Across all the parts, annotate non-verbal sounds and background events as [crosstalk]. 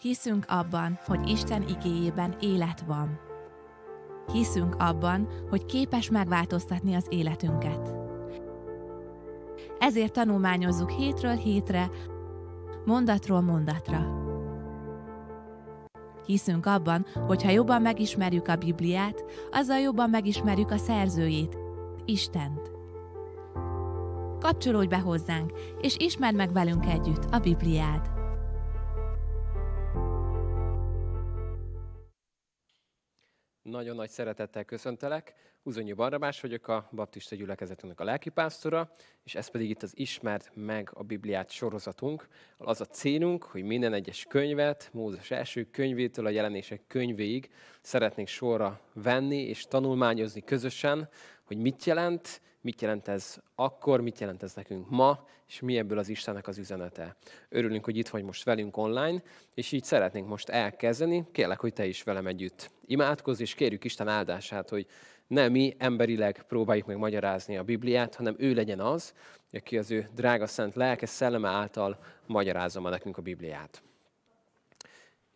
Hiszünk abban, hogy Isten igéjében élet van. Hiszünk abban, hogy képes megváltoztatni az életünket. Ezért tanulmányozzuk hétről hétre, mondatról mondatra. Hiszünk abban, hogy ha jobban megismerjük a Bibliát, azzal jobban megismerjük a szerzőjét, Istent. Kapcsolódj be hozzánk, és ismerd meg velünk együtt a Bibliát. Nagyon nagy szeretettel köszöntelek. Uzonyi Barnabás vagyok, a baptista gyülekezetünknek a lelkipásztora, és ez pedig itt az Ismert meg a Bibliát sorozatunk. Az a célunk, hogy minden egyes könyvet, Mózes első könyvétől a jelenések könyvéig szeretnénk sorra venni és tanulmányozni közösen, hogy mit jelent, mit jelent ez akkor, mit jelent ez nekünk ma, és mi ebből az Istennek az üzenete. Örülünk, hogy itt vagy most velünk online, és így szeretnénk most elkezdeni. Kérlek, hogy te is velem együtt imádkozz, és kérjük Isten áldását, hogy ne mi emberileg próbáljuk meg magyarázni a Bibliát, hanem ő legyen az, aki az ő drága szent lelke szelleme által magyarázza ma nekünk a Bibliát.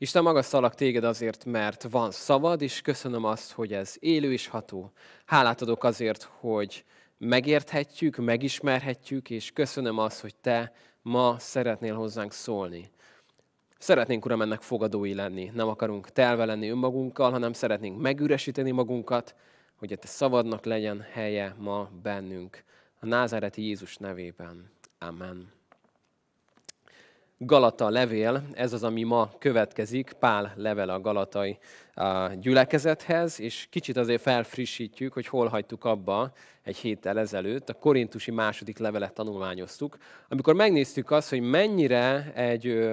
Isten magasztalak téged azért, mert van szavad, és köszönöm azt, hogy ez élő és ható. Hálát adok azért, hogy megérthetjük, megismerhetjük, és köszönöm azt, hogy te ma szeretnél hozzánk szólni. Szeretnénk, Uram, ennek fogadói lenni. Nem akarunk telve lenni önmagunkkal, hanem szeretnénk megüresíteni magunkat, hogy a te szavadnak legyen helye ma bennünk. A názáreti Jézus nevében. Amen. Galata levél, ez az, ami ma következik, Pál level a galatai gyülekezethez, és kicsit azért felfrissítjük, hogy hol hagytuk abba egy héttel ezelőtt, a korintusi második levelet tanulmányoztuk, amikor megnéztük azt, hogy mennyire egy,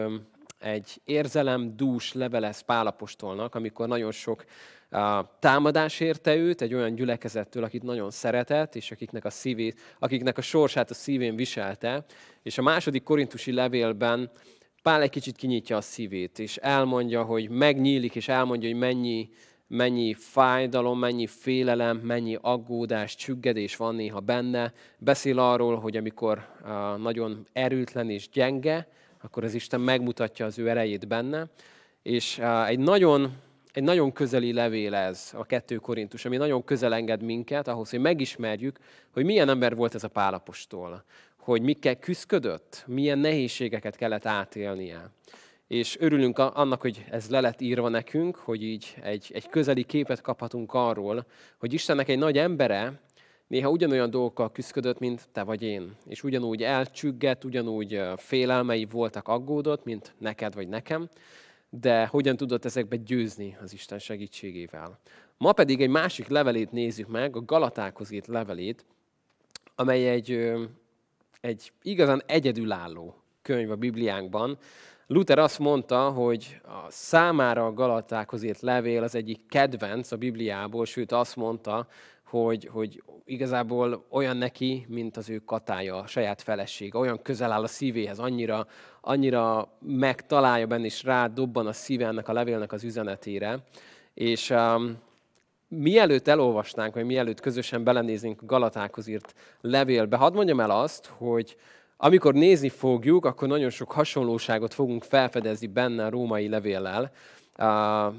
egy érzelem dús levelez Pálapostolnak, amikor nagyon sok támadás érte őt egy olyan gyülekezettől, akit nagyon szeretett, és akiknek a, szívét, akiknek a sorsát a szívén viselte. És a második korintusi levélben Pál egy kicsit kinyitja a szívét, és elmondja, hogy megnyílik, és elmondja, hogy mennyi, mennyi fájdalom, mennyi félelem, mennyi aggódás, csüggedés van néha benne. Beszél arról, hogy amikor nagyon erőtlen és gyenge, akkor az Isten megmutatja az ő erejét benne. És egy nagyon egy nagyon közeli levél ez, a kettő Korintus, ami nagyon közel enged minket ahhoz, hogy megismerjük, hogy milyen ember volt ez a pálapostól, hogy mikkel küzdködött, milyen nehézségeket kellett átélnie. És örülünk annak, hogy ez le lett írva nekünk, hogy így egy, egy közeli képet kaphatunk arról, hogy Istennek egy nagy embere néha ugyanolyan dolgokkal küzdködött, mint te vagy én. És ugyanúgy elcsüggett, ugyanúgy félelmei voltak, aggódott, mint neked vagy nekem de hogyan tudott ezekbe győzni az Isten segítségével. Ma pedig egy másik levelét nézzük meg, a Galatákhoz írt levelét, amely egy, egy igazán egyedülálló könyv a Bibliánkban. Luther azt mondta, hogy a számára a Galatákhoz írt levél az egyik kedvenc a Bibliából, sőt azt mondta, hogy, hogy igazából olyan neki, mint az ő katája, a saját felesége, olyan közel áll a szívéhez, annyira, annyira megtalálja benne, és dobban a szíve ennek a levélnek az üzenetére. És um, mielőtt elolvasnánk, vagy mielőtt közösen belenéznénk Galatákhoz írt levélbe, hadd mondjam el azt, hogy amikor nézni fogjuk, akkor nagyon sok hasonlóságot fogunk felfedezni benne a római levéllel,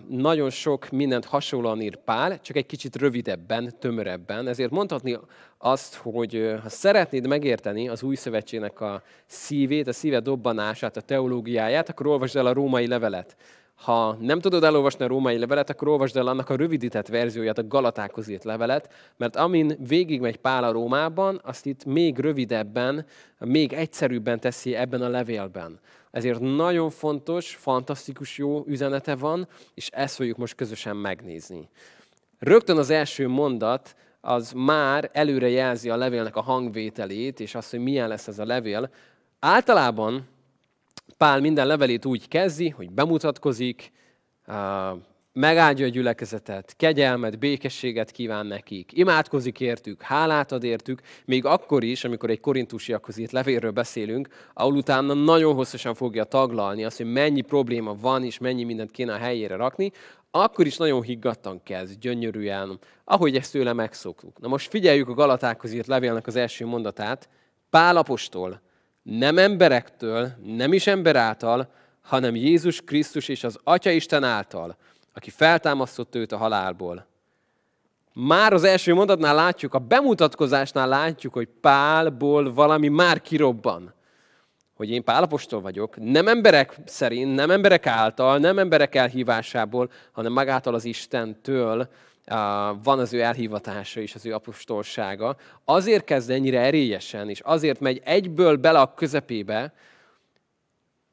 nagyon sok mindent hasonlóan ír Pál, csak egy kicsit rövidebben, tömörebben. Ezért mondhatni azt, hogy ha szeretnéd megérteni az új szövetségnek a szívét, a szíve dobbanását, a teológiáját, akkor olvasd el a római levelet. Ha nem tudod elolvasni a római levelet, akkor olvasd el annak a rövidített verzióját, a Galatákhoz írt levelet, mert amin végigmegy Pál a Rómában, azt itt még rövidebben, még egyszerűbben teszi ebben a levélben. Ezért nagyon fontos, fantasztikus jó üzenete van, és ezt fogjuk most közösen megnézni. Rögtön az első mondat az már előre jelzi a levélnek a hangvételét, és azt, hogy milyen lesz ez a levél. Általában Pál minden levelét úgy kezdi, hogy bemutatkozik, megáldja a gyülekezetet, kegyelmet, békességet kíván nekik, imádkozik értük, hálát ad értük, még akkor is, amikor egy korintusiakhoz írt levélről beszélünk, ahol utána nagyon hosszasan fogja taglalni azt, hogy mennyi probléma van, és mennyi mindent kéne a helyére rakni, akkor is nagyon higgadtan kezd, gyönyörűen, ahogy ezt tőle megszoktuk. Na most figyeljük a Galatákhoz írt levélnek az első mondatát. Pál apostol, nem emberektől, nem is ember által, hanem Jézus Krisztus és az Atya Isten által, aki feltámasztott őt a halálból. Már az első mondatnál látjuk, a bemutatkozásnál látjuk, hogy Pálból valami már kirobban. Hogy én Pálapostól vagyok, nem emberek szerint, nem emberek által, nem emberek elhívásából, hanem magától az Istentől, van az ő elhivatása és az ő apostolsága, azért kezd ennyire erélyesen, és azért megy egyből bele a közepébe,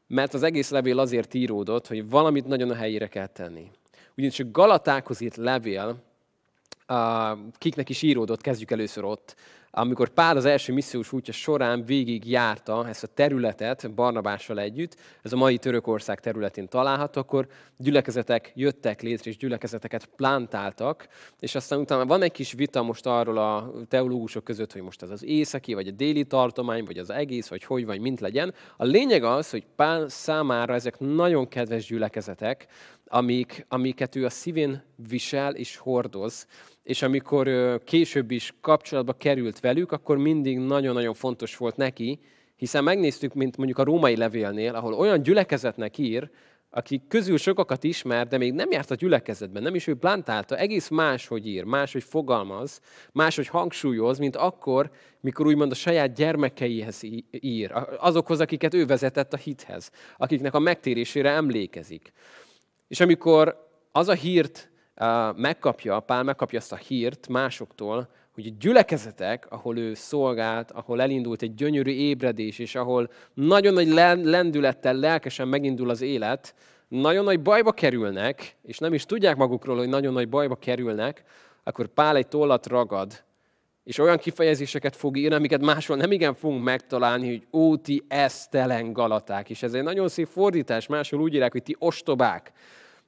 mert az egész levél azért íródott, hogy valamit nagyon a helyére kell tenni. Ugyanis a Galatákhoz írt levél, kiknek is íródott, kezdjük először ott, amikor Pál az első missziós útja során végig járta ezt a területet Barnabással együtt, ez a mai Törökország területén található, akkor gyülekezetek jöttek létre, és gyülekezeteket plántáltak, és aztán utána van egy kis vita most arról a teológusok között, hogy most ez az északi, vagy a déli tartomány, vagy az egész, vagy hogy, vagy mint legyen. A lényeg az, hogy Pál számára ezek nagyon kedves gyülekezetek, amik, amiket ő a szívén visel és hordoz, és amikor később is kapcsolatba került velük, akkor mindig nagyon-nagyon fontos volt neki, hiszen megnéztük, mint mondjuk a római levélnél, ahol olyan gyülekezetnek ír, akik közül sokakat ismer, de még nem járt a gyülekezetben, nem is ő plantálta, egész máshogy ír, máshogy fogalmaz, máshogy hangsúlyoz, mint akkor, mikor úgymond a saját gyermekeihez ír, azokhoz, akiket ő vezetett a hithez, akiknek a megtérésére emlékezik. És amikor az a hírt megkapja, Pál megkapja ezt a hírt másoktól, hogy a gyülekezetek, ahol ő szolgált, ahol elindult egy gyönyörű ébredés, és ahol nagyon nagy lendülettel, lelkesen megindul az élet, nagyon nagy bajba kerülnek, és nem is tudják magukról, hogy nagyon nagy bajba kerülnek, akkor Pál egy tollat ragad, és olyan kifejezéseket fog írni, amiket máshol nem igen fogunk megtalálni, hogy ó, ti esztelen galaták. És ez egy nagyon szép fordítás, máshol úgy írják, hogy ti ostobák.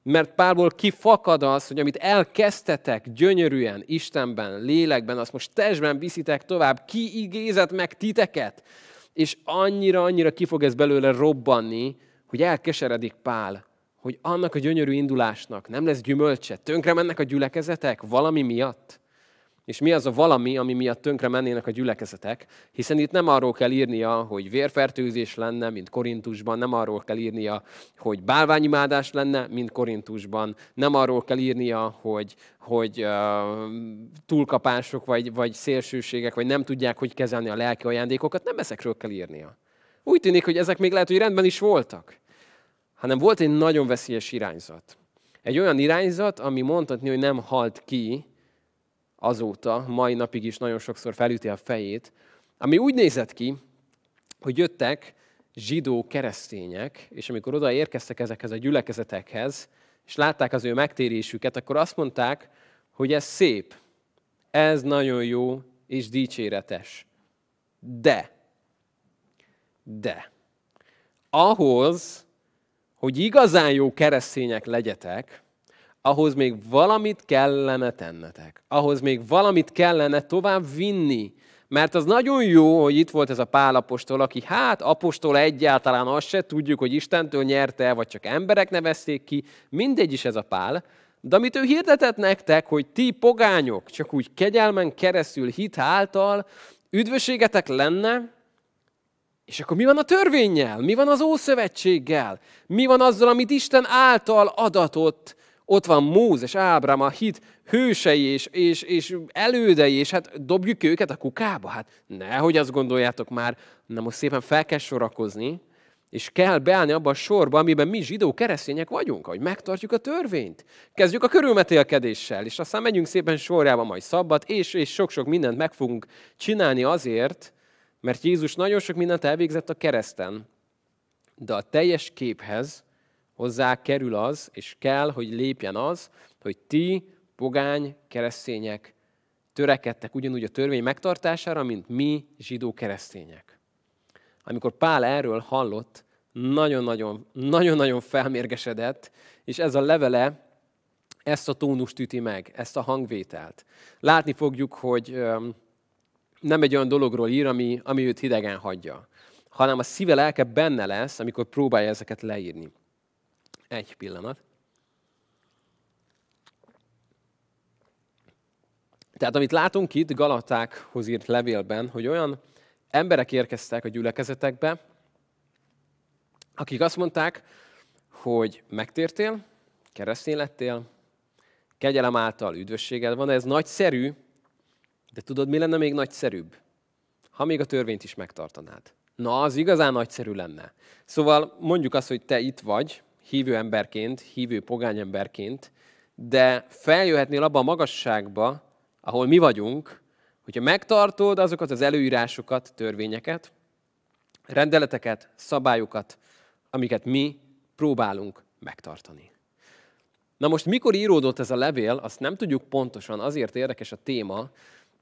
Mert Pálból kifakad az, hogy amit elkezdtetek gyönyörűen, Istenben, lélekben, azt most testben viszitek tovább, ki igézett meg titeket, és annyira-annyira ki fog ez belőle robbanni, hogy elkeseredik Pál, hogy annak a gyönyörű indulásnak nem lesz gyümölcse, tönkre mennek a gyülekezetek valami miatt. És mi az a valami, ami miatt tönkre mennének a gyülekezetek? Hiszen itt nem arról kell írnia, hogy vérfertőzés lenne, mint Korintusban, nem arról kell írnia, hogy bálványimádás lenne, mint Korintusban, nem arról kell írnia, hogy, hogy uh, túlkapások, vagy, vagy szélsőségek, vagy nem tudják, hogy kezelni a lelki ajándékokat, nem ezekről kell írnia. Úgy tűnik, hogy ezek még lehet, hogy rendben is voltak, hanem volt egy nagyon veszélyes irányzat. Egy olyan irányzat, ami mondhatni, hogy nem halt ki, azóta, mai napig is nagyon sokszor felüti a fejét, ami úgy nézett ki, hogy jöttek zsidó keresztények, és amikor oda érkeztek ezekhez a gyülekezetekhez, és látták az ő megtérésüket, akkor azt mondták, hogy ez szép, ez nagyon jó és dicséretes. De, de, ahhoz, hogy igazán jó keresztények legyetek, ahhoz még valamit kellene tennetek. Ahhoz még valamit kellene tovább vinni. Mert az nagyon jó, hogy itt volt ez a Pál apostol, aki hát apostol egyáltalán azt se tudjuk, hogy Istentől nyerte, vagy csak emberek nevezték ki, mindegy is ez a Pál. De amit ő hirdetett nektek, hogy ti pogányok, csak úgy kegyelmen keresztül hit által üdvösségetek lenne, és akkor mi van a törvényel? Mi van az Ószövetséggel? Mi van azzal, amit Isten által adatott ott van Mózes, Ábrám, a hit hősei és, és, és elődei, és hát dobjuk őket a kukába? Hát nehogy azt gondoljátok már, na most szépen fel kell sorakozni, és kell beállni abba a sorba, amiben mi zsidó keresztények vagyunk, hogy megtartjuk a törvényt. Kezdjük a körülmetélkedéssel, és aztán megyünk szépen sorjába majd szabbat, és, és sok-sok mindent meg fogunk csinálni azért, mert Jézus nagyon sok mindent elvégzett a kereszten. De a teljes képhez hozzá kerül az, és kell, hogy lépjen az, hogy ti, pogány, keresztények törekedtek ugyanúgy a törvény megtartására, mint mi, zsidó keresztények. Amikor Pál erről hallott, nagyon-nagyon, nagyon-nagyon felmérgesedett, és ez a levele ezt a tónust üti meg, ezt a hangvételt. Látni fogjuk, hogy nem egy olyan dologról ír, ami, ami őt hidegen hagyja, hanem a szíve lelke benne lesz, amikor próbálja ezeket leírni. Egy pillanat. Tehát amit látunk itt Galatákhoz írt levélben, hogy olyan emberek érkeztek a gyülekezetekbe, akik azt mondták, hogy megtértél, keresztény lettél, kegyelem által üdvösséged van, ez nagyszerű, de tudod, mi lenne még nagyszerűbb? Ha még a törvényt is megtartanád. Na, az igazán nagyszerű lenne. Szóval mondjuk azt, hogy te itt vagy, hívő emberként, hívő pogány emberként, de feljöhetnél abba a magasságba, ahol mi vagyunk, hogyha megtartod azokat az előírásokat, törvényeket, rendeleteket, szabályokat, amiket mi próbálunk megtartani. Na most mikor íródott ez a levél, azt nem tudjuk pontosan, azért érdekes a téma,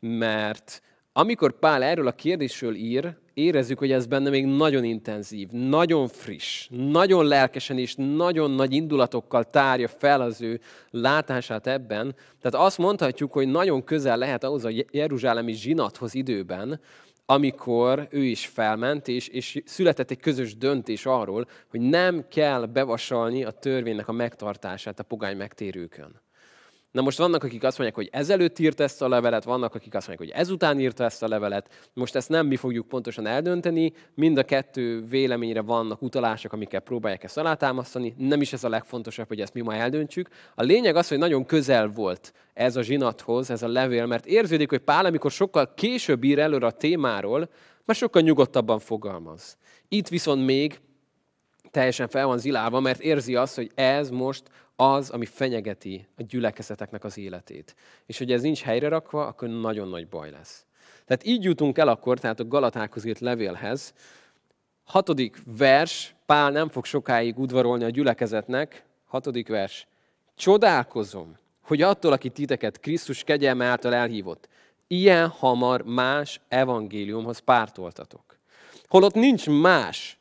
mert amikor Pál erről a kérdésről ír, érezzük, hogy ez benne még nagyon intenzív, nagyon friss, nagyon lelkesen és nagyon nagy indulatokkal tárja fel az ő látását ebben. Tehát azt mondhatjuk, hogy nagyon közel lehet ahhoz a jeruzsálemi zsinathoz időben, amikor ő is felment, és, és született egy közös döntés arról, hogy nem kell bevasalni a törvénynek a megtartását a pogány megtérőkön. Na most vannak, akik azt mondják, hogy ezelőtt írt ezt a levelet, vannak, akik azt mondják, hogy ezután írta ezt a levelet. Most ezt nem mi fogjuk pontosan eldönteni, mind a kettő véleményre vannak utalások, amikkel próbálják ezt alátámasztani. Nem is ez a legfontosabb, hogy ezt mi ma eldöntsük. A lényeg az, hogy nagyon közel volt ez a zsinathoz, ez a levél, mert érződik, hogy Pál, amikor sokkal később ír előre a témáról, már sokkal nyugodtabban fogalmaz. Itt viszont még teljesen fel van zilálva, mert érzi azt, hogy ez most az, ami fenyegeti a gyülekezeteknek az életét. És hogy ez nincs helyre rakva, akkor nagyon nagy baj lesz. Tehát így jutunk el akkor, tehát a Galatákhoz írt levélhez. Hatodik vers, Pál nem fog sokáig udvarolni a gyülekezetnek. Hatodik vers. Csodálkozom, hogy attól, aki titeket Krisztus kegyelme által elhívott, ilyen hamar más evangéliumhoz pártoltatok. Holott nincs más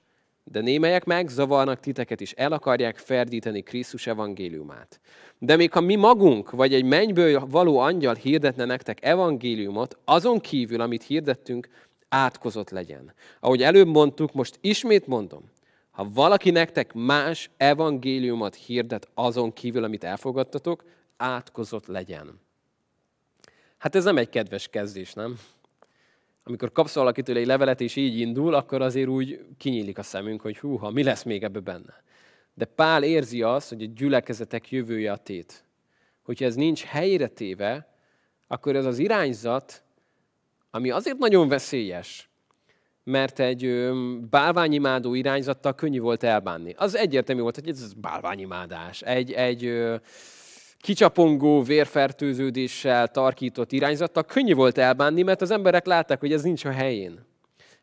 de némelyek megzavarnak titeket is, el akarják ferdíteni Krisztus evangéliumát. De még ha mi magunk, vagy egy mennyből való angyal hirdetne nektek evangéliumot, azon kívül, amit hirdettünk, átkozott legyen. Ahogy előbb mondtuk, most ismét mondom, ha valaki nektek más evangéliumot hirdet azon kívül, amit elfogadtatok, átkozott legyen. Hát ez nem egy kedves kezdés, nem? Amikor kapsz valakitől egy levelet, és így indul, akkor azért úgy kinyílik a szemünk, hogy húha, mi lesz még ebbe benne. De Pál érzi azt, hogy a gyülekezetek jövője a tét. Hogyha ez nincs helyre téve, akkor ez az irányzat, ami azért nagyon veszélyes, mert egy bálványimádó irányzattal könnyű volt elbánni. Az egyértelmű volt, hogy ez bálványimádás. Egy, egy kicsapongó vérfertőződéssel tarkított irányzattal könnyű volt elbánni, mert az emberek látták, hogy ez nincs a helyén.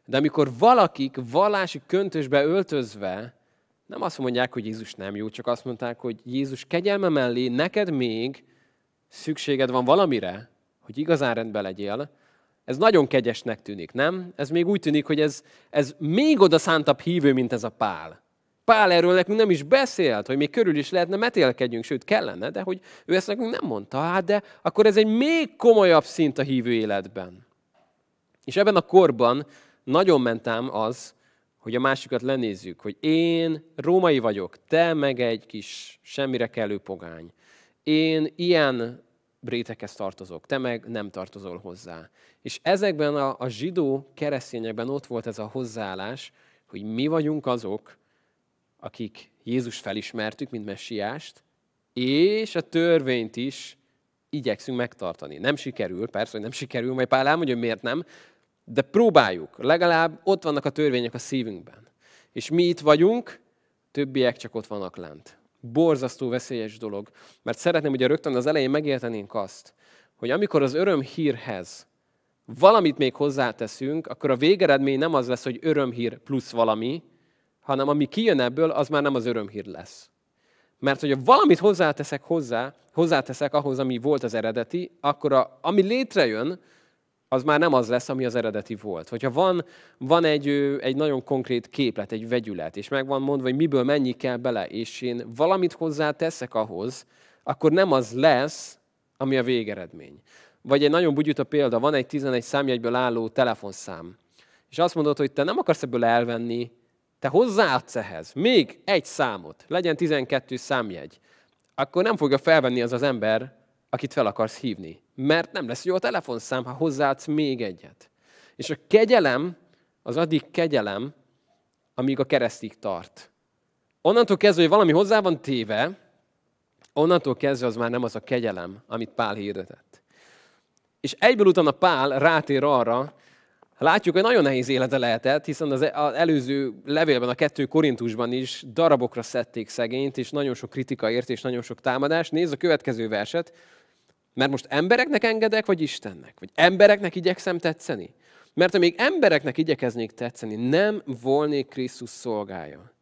De amikor valakik vallási köntösbe öltözve nem azt mondják, hogy Jézus nem jó, csak azt mondták, hogy Jézus kegyelme mellé neked még szükséged van valamire, hogy igazán rendben legyél, ez nagyon kegyesnek tűnik, nem? Ez még úgy tűnik, hogy ez, ez még oda szántabb hívő, mint ez a pál. Pál erről nekünk nem is beszélt, hogy még körül is lehetne metélkedjünk, sőt kellene, de hogy ő ezt nekünk nem mondta. Hát de akkor ez egy még komolyabb szint a hívő életben. És ebben a korban nagyon mentem az, hogy a másikat lenézzük, hogy én római vagyok, te meg egy kis semmire kellő pogány. Én ilyen réteghez tartozok, te meg nem tartozol hozzá. És ezekben a, a zsidó keresztényekben ott volt ez a hozzáállás, hogy mi vagyunk azok, akik Jézus felismertük, mint messiást, és a törvényt is igyekszünk megtartani. Nem sikerül, persze, hogy nem sikerül, majd Pál elmondja, hogy miért nem, de próbáljuk. Legalább ott vannak a törvények a szívünkben. És mi itt vagyunk, többiek csak ott vannak lent. Borzasztó veszélyes dolog, mert szeretném, hogy rögtön az elején megértenénk azt, hogy amikor az öröm hírhez valamit még hozzáteszünk, akkor a végeredmény nem az lesz, hogy örömhír plusz valami, hanem ami kijön ebből, az már nem az örömhír lesz. Mert hogyha valamit hozzáteszek hozzá, hozzáteszek ahhoz, ami volt az eredeti, akkor a, ami létrejön, az már nem az lesz, ami az eredeti volt. Hogyha van, van egy, egy nagyon konkrét képlet, egy vegyület, és meg van mondva, hogy miből mennyi kell bele, és én valamit hozzáteszek ahhoz, akkor nem az lesz, ami a végeredmény. Vagy egy nagyon bugyuta példa, van egy 11 számjegyből álló telefonszám, és azt mondod, hogy te nem akarsz ebből elvenni te hozzáadsz ehhez még egy számot, legyen 12 számjegy, akkor nem fogja felvenni az az ember, akit fel akarsz hívni. Mert nem lesz jó a telefonszám, ha hozzáadsz még egyet. És a kegyelem az addig kegyelem, amíg a keresztig tart. onnantól kezdve, hogy valami hozzá van téve, onnantól kezdve az már nem az a kegyelem, amit Pál hirdetett. És egyből utána Pál rátér arra, Látjuk, hogy nagyon nehéz élete lehetett, hiszen az előző levélben, a kettő Korintusban is darabokra szedték szegényt, és nagyon sok kritika ért, és nagyon sok támadás. Nézd a következő verset, mert most embereknek engedek, vagy Istennek? Vagy embereknek igyekszem tetszeni? Mert ha még embereknek igyekeznék tetszeni, nem volnék Krisztus szolgája.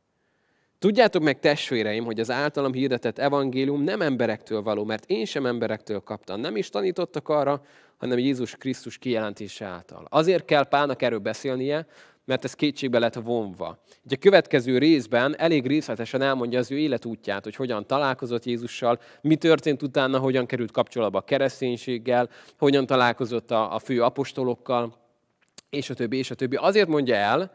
Tudjátok meg, testvéreim, hogy az általam hirdetett evangélium nem emberektől való, mert én sem emberektől kaptam. Nem is tanítottak arra, hanem Jézus Krisztus kijelentése által. Azért kell Pálnak erről beszélnie, mert ez kétségbe lett vonva. Ugye a következő részben elég részletesen elmondja az ő életútját, hogy hogyan találkozott Jézussal, mi történt utána, hogyan került kapcsolatba a kereszténységgel, hogyan találkozott a, a fő apostolokkal, és a többi, és a többi. Azért mondja el,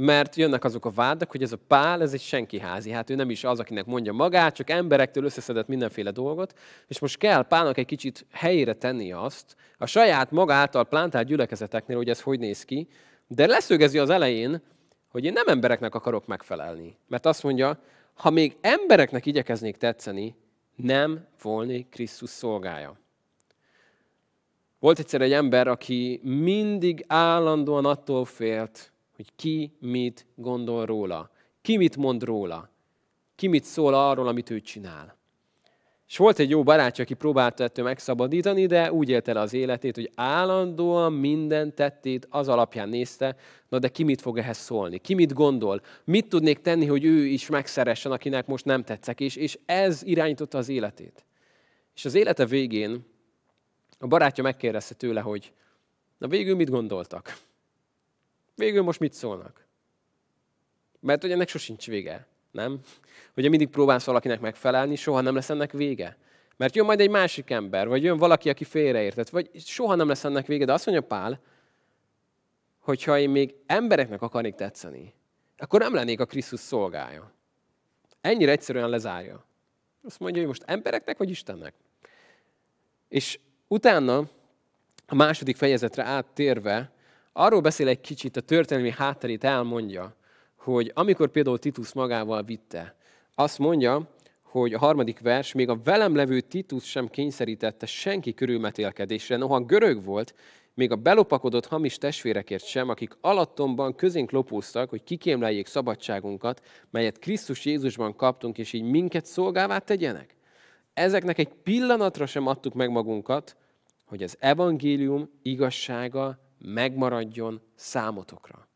mert jönnek azok a vádak, hogy ez a Pál, ez egy senki házi. Hát ő nem is az, akinek mondja magát, csak emberektől összeszedett mindenféle dolgot, és most kell Pálnak egy kicsit helyére tenni azt, a saját maga által plántált gyülekezeteknél, hogy ez hogy néz ki, de leszögezi az elején, hogy én nem embereknek akarok megfelelni. Mert azt mondja, ha még embereknek igyekeznék tetszeni, nem volnék Krisztus szolgája. Volt egyszer egy ember, aki mindig állandóan attól félt, hogy ki mit gondol róla, ki mit mond róla, ki mit szól arról, amit ő csinál. És volt egy jó barátja, aki próbálta ettől megszabadítani, de úgy élte el az életét, hogy állandóan minden tettét az alapján nézte, na de ki mit fog ehhez szólni, ki mit gondol, mit tudnék tenni, hogy ő is megszeressen, akinek most nem tetszek, és, és ez irányította az életét. És az élete végén a barátja megkérdezte tőle, hogy na végül mit gondoltak? Végül most mit szólnak? Mert hogy ennek sosincs vége, nem? Ugye mindig próbálsz valakinek megfelelni, soha nem lesz ennek vége. Mert jön majd egy másik ember, vagy jön valaki, aki félreértett, vagy soha nem lesz ennek vége. De azt mondja Pál, hogyha én még embereknek akarnék tetszeni, akkor nem lennék a Krisztus szolgája. Ennyire egyszerűen lezárja. Azt mondja, hogy most embereknek vagy Istennek. És utána a második fejezetre áttérve arról beszél egy kicsit, a történelmi hátterét elmondja, hogy amikor például Titus magával vitte, azt mondja, hogy a harmadik vers, még a velem levő Titus sem kényszerítette senki körülmetélkedésre, noha görög volt, még a belopakodott hamis testvérekért sem, akik alattomban közénk lopóztak, hogy kikémleljék szabadságunkat, melyet Krisztus Jézusban kaptunk, és így minket szolgává tegyenek. Ezeknek egy pillanatra sem adtuk meg magunkat, hogy az evangélium igazsága megmaradjon számotokra.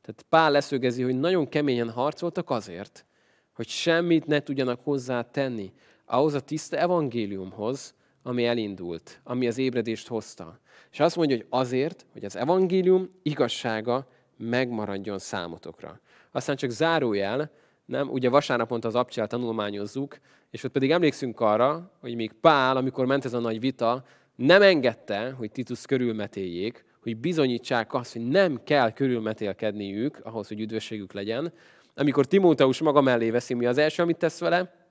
Tehát Pál leszögezi, hogy nagyon keményen harcoltak azért, hogy semmit ne tudjanak hozzá tenni ahhoz a tiszta evangéliumhoz, ami elindult, ami az ébredést hozta. És azt mondja, hogy azért, hogy az evangélium igazsága megmaradjon számotokra. Aztán csak zárójel, nem? Ugye vasárnaponta az abcsel tanulmányozzuk, és ott pedig emlékszünk arra, hogy még Pál, amikor ment ez a nagy vita, nem engedte, hogy Titus körülmetéljék, hogy bizonyítsák azt, hogy nem kell körülmetélkedniük ahhoz, hogy üdvösségük legyen. Amikor Timóteus maga mellé veszi, mi az első, amit tesz vele?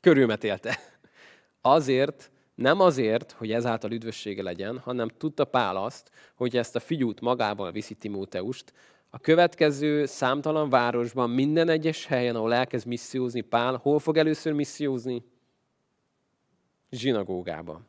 Körülmetélte. Azért, nem azért, hogy ezáltal üdvössége legyen, hanem tudta Pál azt, hogy ezt a figyút magával viszi Timóteust, a következő számtalan városban, minden egyes helyen, ahol elkezd missziózni Pál, hol fog először missziózni? Zsinagógában.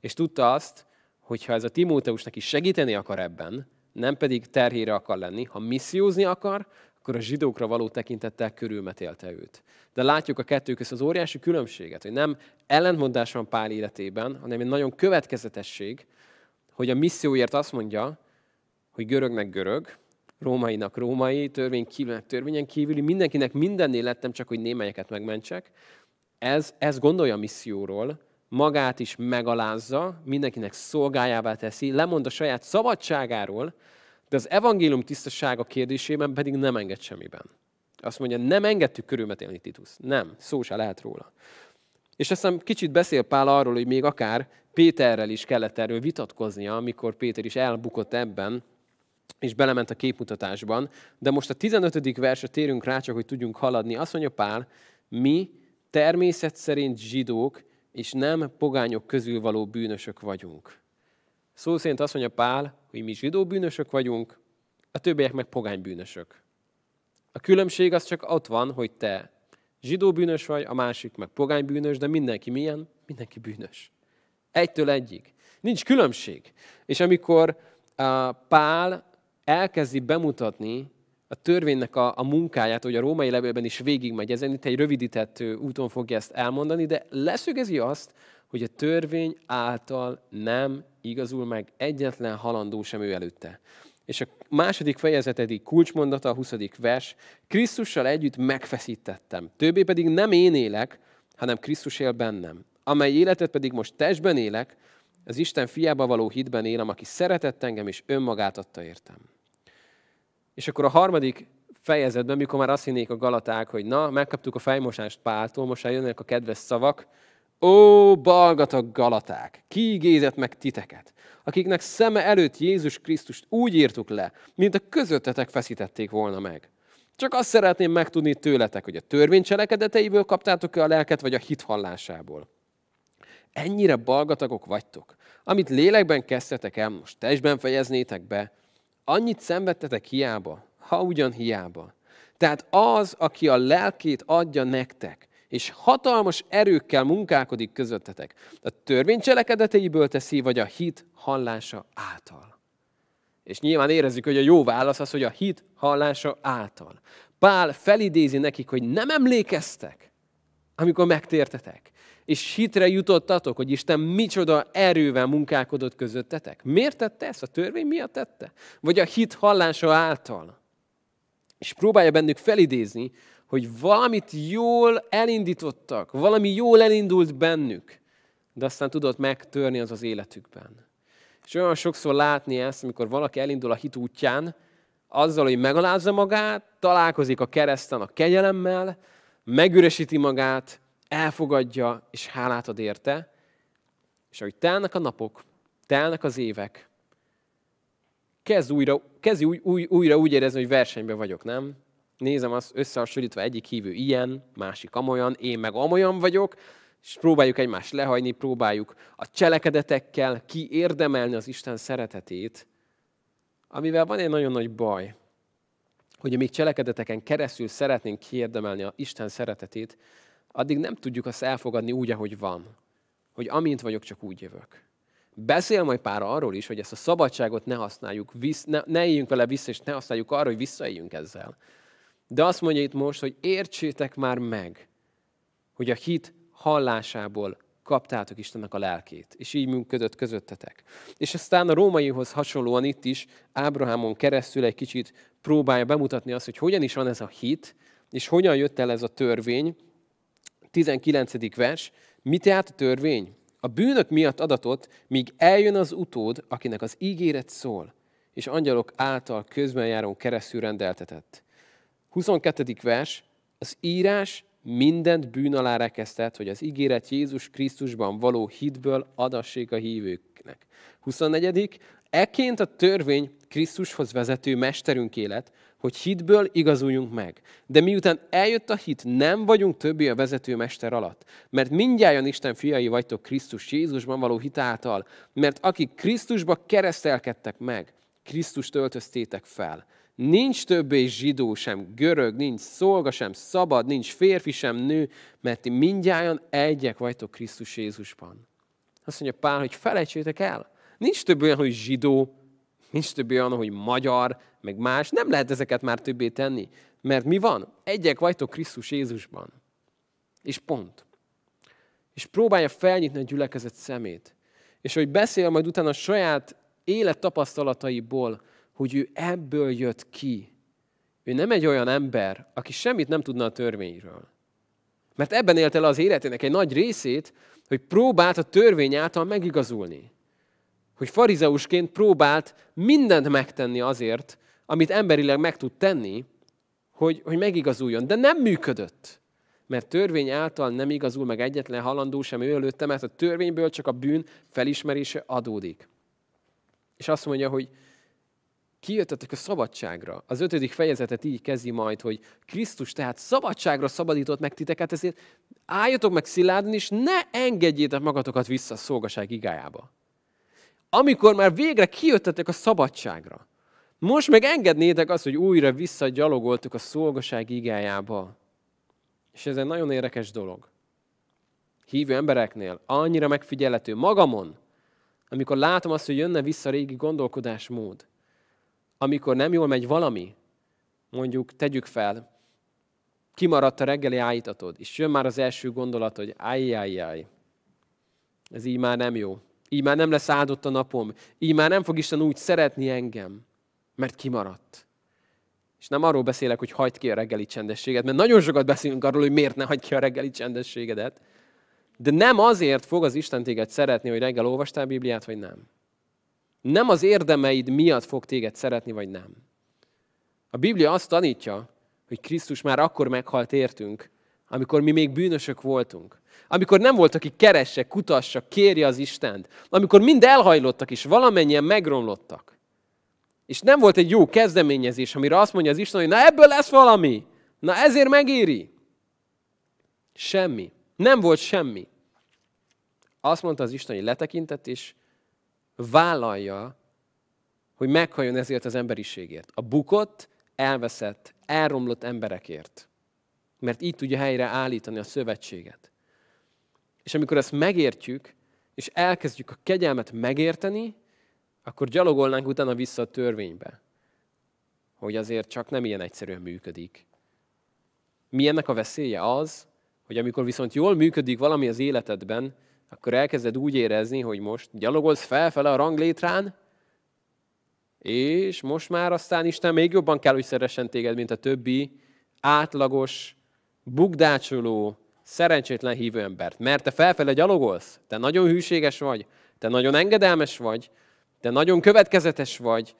És tudta azt, hogyha ez a Timóteusnak is segíteni akar ebben, nem pedig terhére akar lenni, ha missziózni akar, akkor a zsidókra való tekintettel körülmetélte őt. De látjuk a kettő között az óriási különbséget, hogy nem ellentmondás van Pál életében, hanem egy nagyon következetesség, hogy a misszióért azt mondja, hogy görögnek görög, rómainak római, törvény kívülnek törvényen kívüli, mindenkinek mindennél lettem, csak hogy némelyeket megmentsek. Ez, ez gondolja a misszióról, magát is megalázza, mindenkinek szolgájává teszi, lemond a saját szabadságáról, de az evangélium tisztasága kérdésében pedig nem enged semmiben. Azt mondja, nem engedtük körülmetélni Titus. Nem, szó se lehet róla. És aztán kicsit beszél Pál arról, hogy még akár Péterrel is kellett erről vitatkoznia, amikor Péter is elbukott ebben, és belement a képmutatásban. De most a 15. versre térünk rá, csak hogy tudjunk haladni. Azt mondja Pál, mi természet szerint zsidók és nem pogányok közül való bűnösök vagyunk. Szó szerint azt mondja Pál, hogy mi zsidó bűnösök vagyunk, a többiek meg pogány bűnösök. A különbség az csak ott van, hogy te zsidó bűnös vagy, a másik meg pogány bűnös, de mindenki milyen? Mindenki bűnös. Egytől egyig. Nincs különbség. És amikor a Pál elkezdi bemutatni a törvénynek a, a munkáját, hogy a római levélben is végigmegy ezen, itt egy rövidített úton fogja ezt elmondani, de leszögezi azt, hogy a törvény által nem igazul meg egyetlen halandó sem ő előtte. És a második fejezetedik kulcsmondata, a 20. vers, Krisztussal együtt megfeszítettem. Többé pedig nem én élek, hanem Krisztus él bennem. Amely életet pedig most testben élek, az Isten fiába való hitben élem, aki szeretett engem, és önmagát adta értem. És akkor a harmadik fejezetben, mikor már azt hinnék a galaták, hogy na, megkaptuk a fejmosást Páltól, most jönnek a kedves szavak, Ó, balgatag galaták, kiigézett meg titeket, akiknek szeme előtt Jézus Krisztust úgy írtuk le, mint a közöttetek feszítették volna meg. Csak azt szeretném megtudni tőletek, hogy a törvény cselekedeteiből kaptátok-e a lelket, vagy a hit hallásából. Ennyire balgatagok vagytok, amit lélekben kezdtetek el, most testben fejeznétek be, annyit szenvedtetek hiába, ha ugyan hiába. Tehát az, aki a lelkét adja nektek, és hatalmas erőkkel munkálkodik közöttetek. A törvény cselekedeteiből teszi, vagy a hit hallása által. És nyilván érezzük, hogy a jó válasz az, hogy a hit hallása által. Pál felidézi nekik, hogy nem emlékeztek, amikor megtértetek, és hitre jutottatok, hogy Isten micsoda erővel munkálkodott közöttetek. Miért tette ezt? A törvény miatt tette? Vagy a hit hallása által? És próbálja bennük felidézni, hogy valamit jól elindítottak, valami jól elindult bennük, de aztán tudott megtörni az az életükben. És olyan sokszor látni ezt, amikor valaki elindul a hit útján, azzal, hogy megalázza magát, találkozik a kereszten a kegyelemmel, megüresíti magát, elfogadja, és hálát ad érte, és ahogy telnek a napok, telnek az évek, kezd újra, kezd új, új, újra úgy érezni, hogy versenyben vagyok, nem? nézem azt összehasonlítva, egyik hívő ilyen, másik amolyan, én meg amolyan vagyok, és próbáljuk egymást lehagyni, próbáljuk a cselekedetekkel kiérdemelni az Isten szeretetét, amivel van egy nagyon nagy baj, hogy amíg cselekedeteken keresztül szeretnénk kiérdemelni a Isten szeretetét, addig nem tudjuk azt elfogadni úgy, ahogy van. Hogy amint vagyok, csak úgy jövök. Beszél majd pár arról is, hogy ezt a szabadságot ne használjuk, visz, ne, ne éljünk vele vissza, és ne használjuk arra, hogy visszaéljünk ezzel. De azt mondja itt most, hogy értsétek már meg, hogy a hit hallásából kaptátok Istennek a lelkét, és így működött közöttetek. És aztán a rómaihoz hasonlóan itt is Ábrahámon keresztül egy kicsit próbálja bemutatni azt, hogy hogyan is van ez a hit, és hogyan jött el ez a törvény. 19. vers. Mi tehát a törvény? A bűnök miatt adatot, míg eljön az utód, akinek az ígéret szól, és angyalok által közben járon keresztül rendeltetett. 22. vers, az írás mindent bűn alá rekesztett, hogy az ígéret Jézus Krisztusban való hitből adassék a hívőknek. 24. Eként a törvény Krisztushoz vezető mesterünk élet, hogy hitből igazuljunk meg. De miután eljött a hit, nem vagyunk többé a vezető mester alatt. Mert mindjárt Isten fiai vagytok Krisztus Jézusban való hit által. Mert akik Krisztusba keresztelkedtek meg, Krisztust öltöztétek fel. Nincs többé zsidó sem, görög, nincs szolga sem, szabad, nincs férfi sem, nő, mert ti mindjárt egyek vagytok Krisztus Jézusban. Azt mondja Pál, hogy felejtsétek el. Nincs több olyan, hogy zsidó, nincs több olyan, hogy magyar, meg más. Nem lehet ezeket már többé tenni. Mert mi van? Egyek vagytok Krisztus Jézusban. És pont. És próbálja felnyitni a gyülekezet szemét. És hogy beszél majd utána a saját élet tapasztalataiból, hogy ő ebből jött ki. Ő nem egy olyan ember, aki semmit nem tudna a törvényről. Mert ebben élte el az életének egy nagy részét, hogy próbált a törvény által megigazulni. Hogy farizeusként próbált mindent megtenni azért, amit emberileg meg tud tenni, hogy, hogy megigazuljon. De nem működött. Mert törvény által nem igazul meg egyetlen halandó sem ő előtte, mert a törvényből csak a bűn felismerése adódik. És azt mondja, hogy kijöttetek a szabadságra. Az ötödik fejezetet így kezdi majd, hogy Krisztus tehát szabadságra szabadított meg titeket, ezért álljatok meg szilárdan, és ne engedjétek magatokat vissza a szolgaság igájába. Amikor már végre kijöttetek a szabadságra, Most meg engednétek azt, hogy újra visszagyalogoltuk a szolgaság igájába. És ez egy nagyon érdekes dolog. Hívő embereknél annyira megfigyelhető magamon, amikor látom azt, hogy jönne vissza régi gondolkodásmód, amikor nem jól megy valami, mondjuk tegyük fel, kimaradt a reggeli állítatod, és jön már az első gondolat, hogy ajjajjaj, ez így már nem jó. Így már nem lesz áldott a napom. Így már nem fog Isten úgy szeretni engem, mert kimaradt. És nem arról beszélek, hogy hagyd ki a reggeli csendességet, mert nagyon sokat beszélünk arról, hogy miért ne hagyd ki a reggeli csendességedet. De nem azért fog az Isten téged szeretni, hogy reggel olvastál Bibliát, vagy nem. Nem az érdemeid miatt fog téged szeretni, vagy nem. A Biblia azt tanítja, hogy Krisztus már akkor meghalt értünk, amikor mi még bűnösök voltunk. Amikor nem volt, aki keresse, kutassa, kérje az Istent. Amikor mind elhajlottak és valamennyien megromlottak. És nem volt egy jó kezdeményezés, amire azt mondja az Isten, hogy na ebből lesz valami. Na ezért megéri. Semmi. Nem volt semmi. Azt mondta az Isten, hogy letekintett, és vállalja, hogy meghalljon ezért az emberiségért. A bukott, elveszett, elromlott emberekért. Mert így tudja helyre állítani a szövetséget. És amikor ezt megértjük, és elkezdjük a kegyelmet megérteni, akkor gyalogolnánk utána vissza a törvénybe. Hogy azért csak nem ilyen egyszerűen működik. Mi ennek a veszélye? Az, hogy amikor viszont jól működik valami az életedben, akkor elkezded úgy érezni, hogy most gyalogolsz felfele a ranglétrán, és most már aztán Isten még jobban kell, hogy szeressen téged, mint a többi átlagos, bugdácsoló, szerencsétlen hívő embert. Mert te felfele gyalogolsz, te nagyon hűséges vagy, te nagyon engedelmes vagy, te nagyon következetes vagy,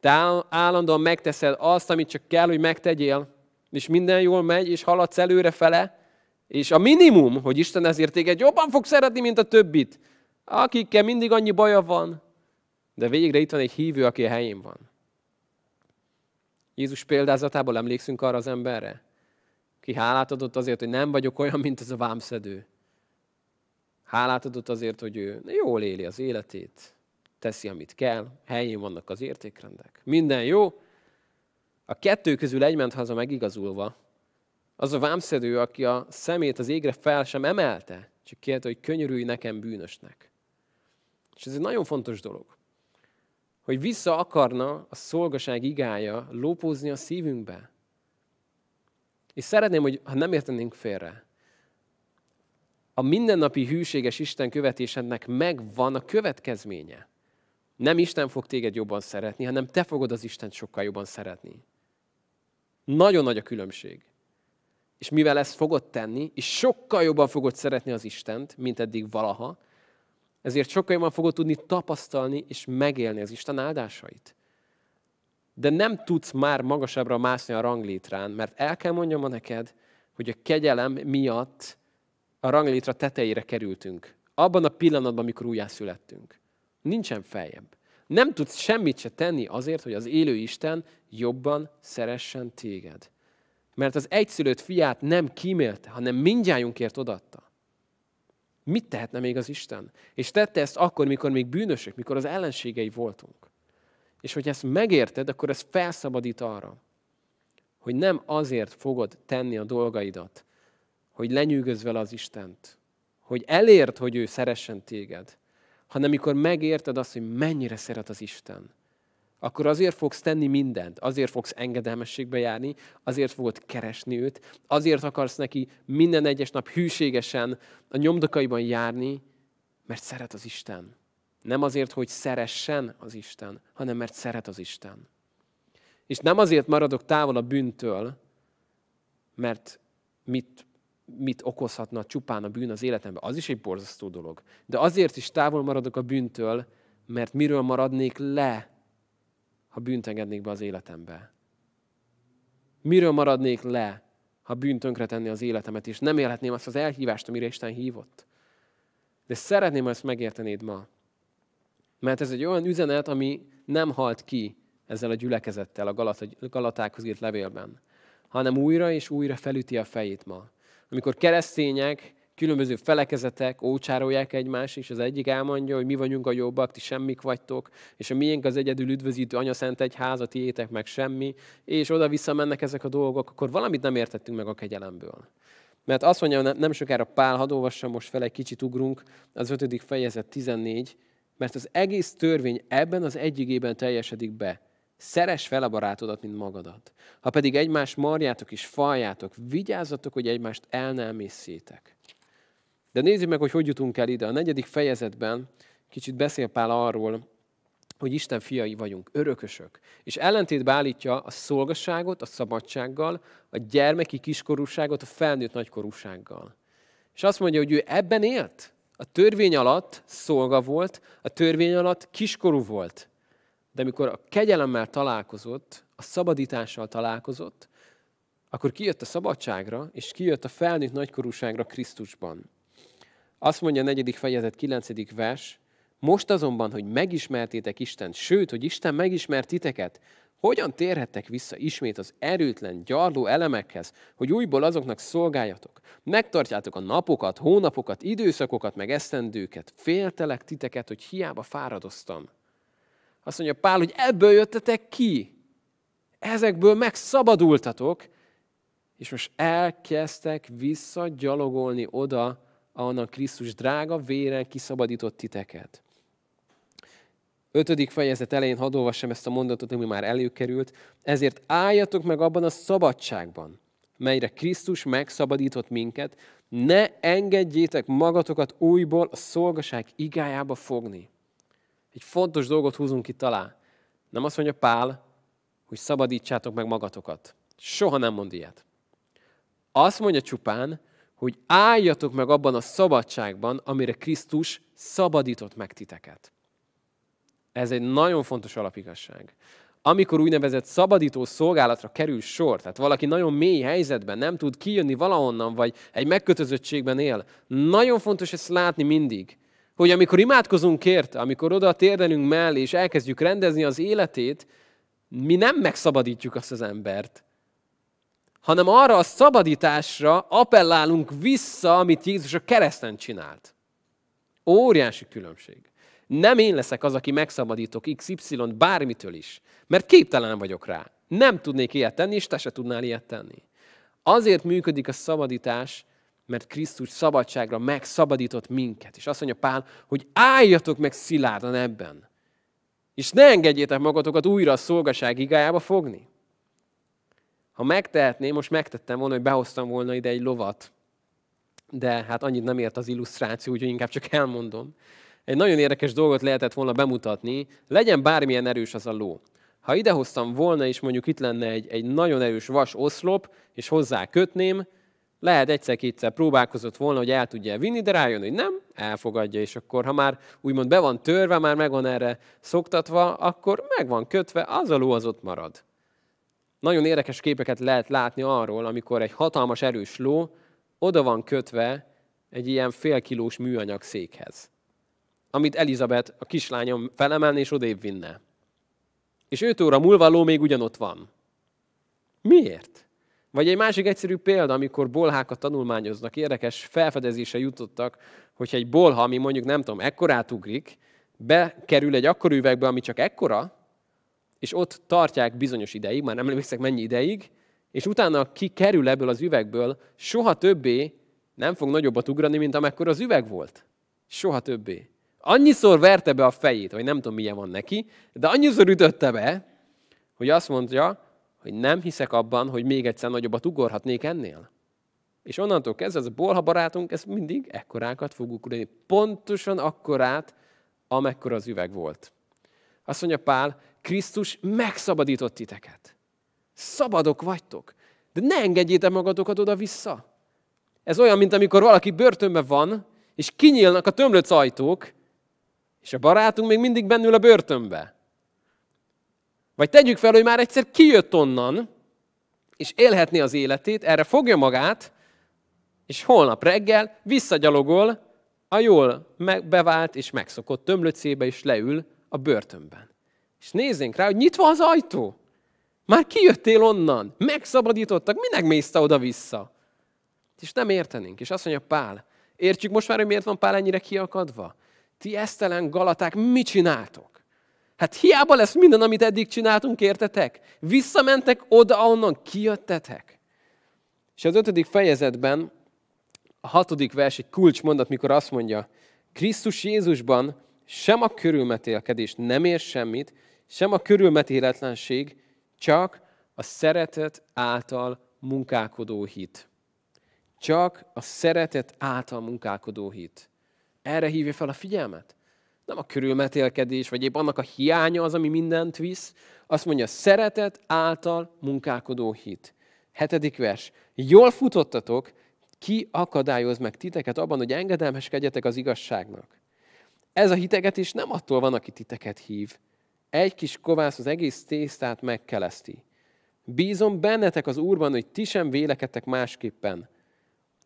te állandóan megteszed azt, amit csak kell, hogy megtegyél, és minden jól megy, és haladsz előre fele, és a minimum, hogy Isten ezért téged jobban fog szeretni, mint a többit, akikkel mindig annyi baja van, de végre itt van egy hívő, aki a helyén van. Jézus példázatából emlékszünk arra az emberre, ki hálát adott azért, hogy nem vagyok olyan, mint az a vámszedő. Hálát adott azért, hogy ő jól éli az életét, teszi, amit kell, helyén vannak az értékrendek. Minden jó. A kettő közül egy ment haza megigazulva, az a vámszedő, aki a szemét az égre fel sem emelte, csak kérte, hogy könyörülj nekem bűnösnek. És ez egy nagyon fontos dolog hogy vissza akarna a szolgaság igája lópózni a szívünkbe. És szeretném, hogy ha nem értenénk félre, a mindennapi hűséges Isten követésednek megvan a következménye. Nem Isten fog téged jobban szeretni, hanem te fogod az Istent sokkal jobban szeretni. Nagyon nagy a különbség. És mivel ezt fogod tenni, és sokkal jobban fogod szeretni az Istent, mint eddig valaha, ezért sokkal jobban fogod tudni tapasztalni és megélni az Isten áldásait. De nem tudsz már magasabbra mászni a ranglétrán, mert el kell mondjam ma neked, hogy a kegyelem miatt a ranglétra tetejére kerültünk. Abban a pillanatban, amikor újjászülettünk. Nincsen feljebb. Nem tudsz semmit se tenni azért, hogy az élő Isten jobban szeressen téged. Mert az egyszülött fiát nem kímélte, hanem mindjájunkért odatta. Mit tehetne még az Isten? És tette ezt akkor, mikor még bűnösök, mikor az ellenségei voltunk. És hogy ezt megérted, akkor ez felszabadít arra, hogy nem azért fogod tenni a dolgaidat, hogy lenyűgöz vele az Istent, hogy elért, hogy ő szeressen téged, hanem mikor megérted azt, hogy mennyire szeret az Isten, akkor azért fogsz tenni mindent, azért fogsz engedelmességbe járni, azért fogod keresni őt, azért akarsz neki minden egyes nap hűségesen a nyomdokaiban járni, mert szeret az Isten. Nem azért, hogy szeressen az Isten, hanem mert szeret az Isten. És nem azért maradok távol a bűntől, mert mit, mit okozhatna csupán a bűn az életemben. Az is egy borzasztó dolog. De azért is távol maradok a bűntől, mert miről maradnék le, ha bűnt engednék be az életembe? Miről maradnék le, ha bűnt tönkretenni az életemet, és nem élhetném azt az elhívást, amire Isten hívott? De szeretném ezt megértenéd ma. Mert ez egy olyan üzenet, ami nem halt ki ezzel a gyülekezettel a Galatákhoz írt levélben, hanem újra és újra felüti a fejét ma. Amikor keresztények különböző felekezetek ócsárolják egymást, és az egyik elmondja, hogy mi vagyunk a jobbak, ti semmik vagytok, és a miénk az egyedül üdvözítő anyaszent egyház, a tiétek meg semmi, és oda-vissza mennek ezek a dolgok, akkor valamit nem értettünk meg a kegyelemből. Mert azt mondja, nem sokára Pál, hadd olvassam most fel, egy kicsit ugrunk, az ötödik fejezet 14, mert az egész törvény ebben az egyigében teljesedik be. Szeres fel a barátodat, mint magadat. Ha pedig egymást marjátok és faljátok, vigyázzatok, hogy egymást el nem észétek. De nézzük meg, hogy hogy jutunk el ide. A negyedik fejezetben kicsit beszél Pál arról, hogy Isten fiai vagyunk, örökösök. És ellentétbe állítja a szolgasságot a szabadsággal, a gyermeki kiskorúságot a felnőtt nagykorúsággal. És azt mondja, hogy ő ebben élt. A törvény alatt szolga volt, a törvény alatt kiskorú volt. De amikor a kegyelemmel találkozott, a szabadítással találkozott, akkor kijött a szabadságra, és kijött a felnőtt nagykorúságra Krisztusban. Azt mondja a negyedik fejezet, kilencedik vers, most azonban, hogy megismertétek Isten, sőt, hogy Isten megismert titeket, hogyan térhettek vissza ismét az erőtlen, gyarló elemekhez, hogy újból azoknak szolgáljatok? Megtartjátok a napokat, hónapokat, időszakokat, meg esztendőket. Féltelek titeket, hogy hiába fáradoztam. Azt mondja Pál, hogy ebből jöttetek ki. Ezekből megszabadultatok, és most elkezdtek visszagyalogolni oda, ahonnan Krisztus drága véren kiszabadított titeket. Ötödik fejezet elején hadd olvassam ezt a mondatot, ami már előkerült. Ezért álljatok meg abban a szabadságban, melyre Krisztus megszabadított minket, ne engedjétek magatokat újból a szolgaság igájába fogni. Egy fontos dolgot húzunk itt alá. Nem azt mondja Pál, hogy szabadítsátok meg magatokat. Soha nem mond ilyet. Azt mondja csupán, hogy álljatok meg abban a szabadságban, amire Krisztus szabadított meg titeket. Ez egy nagyon fontos alapigasság. Amikor úgynevezett szabadító szolgálatra kerül sor, tehát valaki nagyon mély helyzetben nem tud kijönni valahonnan, vagy egy megkötözöttségben él, nagyon fontos ezt látni mindig, hogy amikor imádkozunk érte, amikor oda térdelünk mellé, és elkezdjük rendezni az életét, mi nem megszabadítjuk azt az embert, hanem arra a szabadításra appellálunk vissza, amit Jézus a kereszten csinált. Óriási különbség. Nem én leszek az, aki megszabadítok XY-t bármitől is, mert képtelen vagyok rá. Nem tudnék ilyet tenni, és te se tudnál ilyet tenni. Azért működik a szabadítás, mert Krisztus szabadságra megszabadított minket. És azt mondja Pál, hogy álljatok meg szilárdan ebben. És ne engedjétek magatokat újra a szolgaság igájába fogni. Ha megtehetném, most megtettem volna, hogy behoztam volna ide egy lovat, de hát annyit nem ért az illusztráció, úgyhogy inkább csak elmondom egy nagyon érdekes dolgot lehetett volna bemutatni, legyen bármilyen erős az a ló. Ha idehoztam volna, és mondjuk itt lenne egy, egy nagyon erős vas oszlop, és hozzá kötném, lehet egyszer-kétszer próbálkozott volna, hogy el tudja vinni, de rájön, hogy nem, elfogadja, és akkor, ha már úgymond be van törve, már meg van erre szoktatva, akkor meg van kötve, az a ló az ott marad. Nagyon érdekes képeket lehet látni arról, amikor egy hatalmas erős ló oda van kötve egy ilyen félkilós műanyag székhez amit Elizabeth, a kislányom felemelni és odébb vinne. És 5 óra múlva ló még ugyanott van. Miért? Vagy egy másik egyszerű példa, amikor bolhákat tanulmányoznak, érdekes felfedezése jutottak, hogyha egy bolha, ami mondjuk nem tudom, ekkorát ugrik, bekerül egy akkor üvegbe, ami csak ekkora, és ott tartják bizonyos ideig, már nem emlékszek mennyi ideig, és utána ki kerül ebből az üvegből, soha többé nem fog nagyobbat ugrani, mint amekkor az üveg volt. Soha többé annyiszor verte be a fejét, vagy nem tudom milyen van neki, de annyiszor ütötte be, hogy azt mondja, hogy nem hiszek abban, hogy még egyszer nagyobbat ugorhatnék ennél. És onnantól kezdve ez a bolha barátunk, ez mindig ekkorákat fog ugrani. Pontosan akkorát, amekkor az üveg volt. Azt mondja Pál, Krisztus megszabadított titeket. Szabadok vagytok. De ne engedjétek magatokat oda-vissza. Ez olyan, mint amikor valaki börtönben van, és kinyílnak a tömlöc ajtók, és a barátunk még mindig bennül a börtönbe. Vagy tegyük fel, hogy már egyszer kijött onnan, és élhetné az életét, erre fogja magát, és holnap reggel visszagyalogol a jól bevált és megszokott tömlöcébe, és leül a börtönben. És nézzénk rá, hogy nyitva az ajtó. Már kijöttél onnan, megszabadítottak, minek mész oda-vissza? És nem értenénk. És azt mondja Pál, Értjük most már, hogy miért van Pál ennyire kiakadva? Ti esztelen galaták, mit csináltok? Hát hiába lesz minden, amit eddig csináltunk, értetek? Visszamentek oda, onnan kijöttetek. És az ötödik fejezetben a hatodik vers egy kulcsmondat, mikor azt mondja, Krisztus Jézusban sem a körülmetélkedés nem ér semmit, sem a körülmetéletlenség, csak a szeretet által munkálkodó hit. Csak a szeretet által munkálkodó hit. Erre hívja fel a figyelmet. Nem a körülmetélkedés, vagy épp annak a hiánya az, ami mindent visz. Azt mondja, szeretet által munkálkodó hit. Hetedik vers. Jól futottatok, ki akadályoz meg titeket abban, hogy engedelmeskedjetek az igazságnak. Ez a hitegetés nem attól van, aki titeket hív. Egy kis kovász az egész tésztát megkeleszti. Bízom bennetek az Úrban, hogy ti sem vélekedtek másképpen.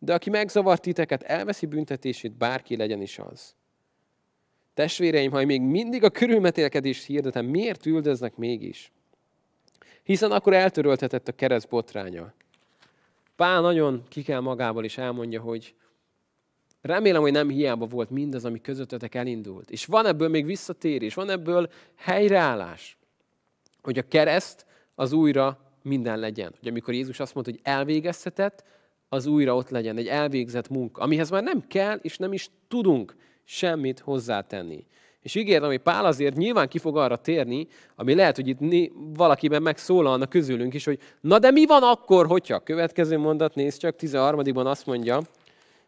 De aki megzavart titeket, elveszi büntetését, bárki legyen is az. Testvéreim, ha még mindig a körülmetélkedést hirdetem, miért üldöznek mégis? Hiszen akkor eltöröltetett a kereszt botránya. Pál nagyon ki kell magából is elmondja, hogy remélem, hogy nem hiába volt mindaz, ami közöttetek elindult. És van ebből még visszatérés, van ebből helyreállás. Hogy a kereszt az újra minden legyen. Hogy amikor Jézus azt mondta, hogy elvégeztetett, az újra ott legyen, egy elvégzett munka, amihez már nem kell, és nem is tudunk semmit hozzátenni. És ígérem, hogy Pál azért nyilván ki fog arra térni, ami lehet, hogy itt valakiben megszólalna közülünk is, hogy na de mi van akkor, hogyha? Következő mondat, nézd csak, 13-ban azt mondja,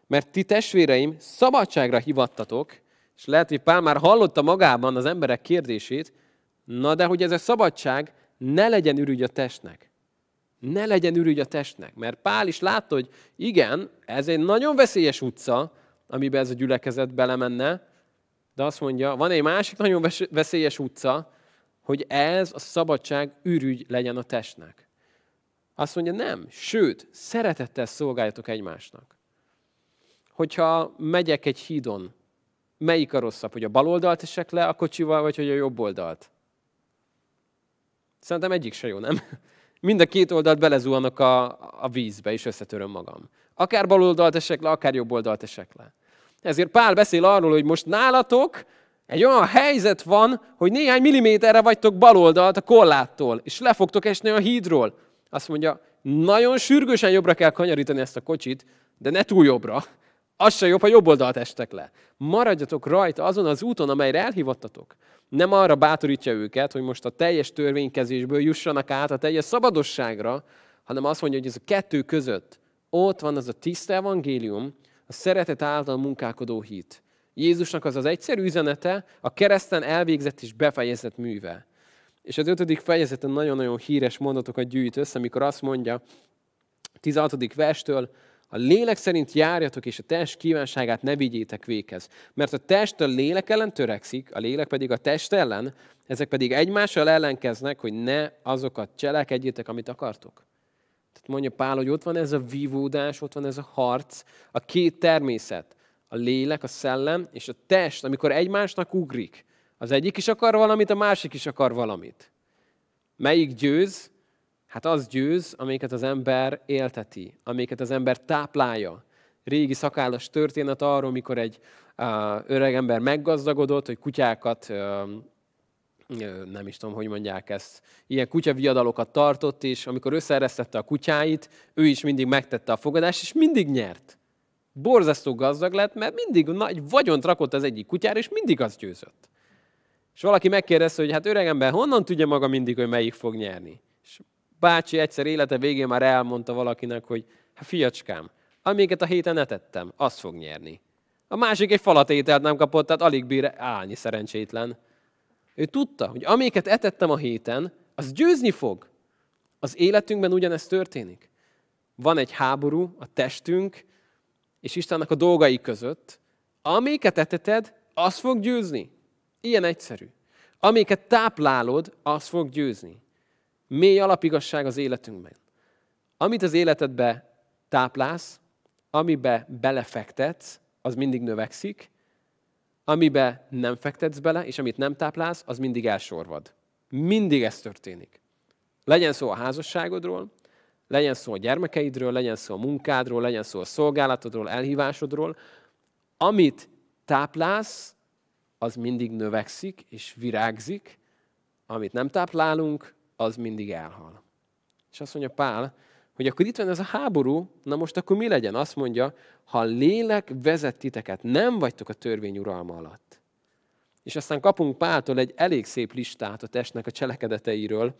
mert ti testvéreim szabadságra hivattatok, és lehet, hogy Pál már hallotta magában az emberek kérdését, na de hogy ez a szabadság ne legyen ürügy a testnek. Ne legyen ürügy a testnek. Mert Pál is látta, hogy igen, ez egy nagyon veszélyes utca, amiben ez a gyülekezet belemenne, de azt mondja, van egy másik nagyon veszélyes utca, hogy ez a szabadság ürügy legyen a testnek. Azt mondja, nem, sőt, szeretettel szolgáljatok egymásnak. Hogyha megyek egy hídon, melyik a rosszabb, hogy a bal oldalt esek le a kocsival, vagy hogy a jobb oldalt? Szerintem egyik se jó, nem? Mind a két oldalt belezuhanok a, a vízbe, és összetöröm magam. Akár bal oldalt esek le, akár jobb oldalt esek le. Ezért Pál beszél arról, hogy most nálatok egy olyan helyzet van, hogy néhány milliméterre vagytok baloldalt a korláttól, és le fogtok esni a hídról. Azt mondja, nagyon sürgősen jobbra kell kanyarítani ezt a kocsit, de ne túl jobbra. Az se jobb, ha jobb oldalt estek le. Maradjatok rajta azon az úton, amelyre elhivattatok. Nem arra bátorítja őket, hogy most a teljes törvénykezésből jussanak át a teljes szabadosságra, hanem azt mondja, hogy ez a kettő között ott van az a tiszta evangélium, a szeretet által munkálkodó hit. Jézusnak az az egyszerű üzenete, a kereszten elvégzett és befejezett műve. És az ötödik fejezeten nagyon-nagyon híres mondatokat gyűjt össze, amikor azt mondja, 16. verstől, a lélek szerint járjatok, és a test kívánságát ne vigyétek véghez. Mert a test a lélek ellen törekszik, a lélek pedig a test ellen, ezek pedig egymással ellenkeznek, hogy ne azokat cselekedjétek, amit akartok. Tehát mondja Pál, hogy ott van ez a vívódás, ott van ez a harc, a két természet, a lélek, a szellem és a test, amikor egymásnak ugrik. Az egyik is akar valamit, a másik is akar valamit. Melyik győz? Hát az győz, amiket az ember élteti, amiket az ember táplálja. Régi szakállas történet arról, mikor egy öreg ember meggazdagodott, hogy kutyákat nem is tudom, hogy mondják ezt, ilyen kutyaviadalokat tartott, és amikor összeeresztette a kutyáit, ő is mindig megtette a fogadást, és mindig nyert. Borzasztó gazdag lett, mert mindig nagy vagyont rakott az egyik kutyára, és mindig az győzött. És valaki megkérdezte, hogy hát öregember, honnan tudja maga mindig, hogy melyik fog nyerni? Bácsi egyszer élete végén már elmondta valakinek, hogy hát fiacskám, amiket a héten etettem, az fog nyerni. A másik egy falat ételt nem kapott, tehát alig bír állni szerencsétlen. Ő tudta, hogy amiket etettem a héten, az győzni fog. Az életünkben ugyanezt történik. Van egy háború a testünk és Istennek a dolgai között. Amiket eteted, az fog győzni. Ilyen egyszerű. Amiket táplálod, az fog győzni. Mély alapigasság az életünkben. Amit az életedbe táplálsz, amibe belefektetsz, az mindig növekszik, amibe nem fektetsz bele, és amit nem táplálsz, az mindig elsorvad. Mindig ez történik. Legyen szó a házasságodról, legyen szó a gyermekeidről, legyen szó a munkádról, legyen szó a szolgálatodról, elhívásodról. amit táplálsz, az mindig növekszik és virágzik, amit nem táplálunk, az mindig elhal. És azt mondja Pál, hogy akkor itt van ez a háború, na most akkor mi legyen? Azt mondja, ha a lélek vezet titeket, nem vagytok a törvény uralma alatt. És aztán kapunk Páltól egy elég szép listát a testnek a cselekedeteiről.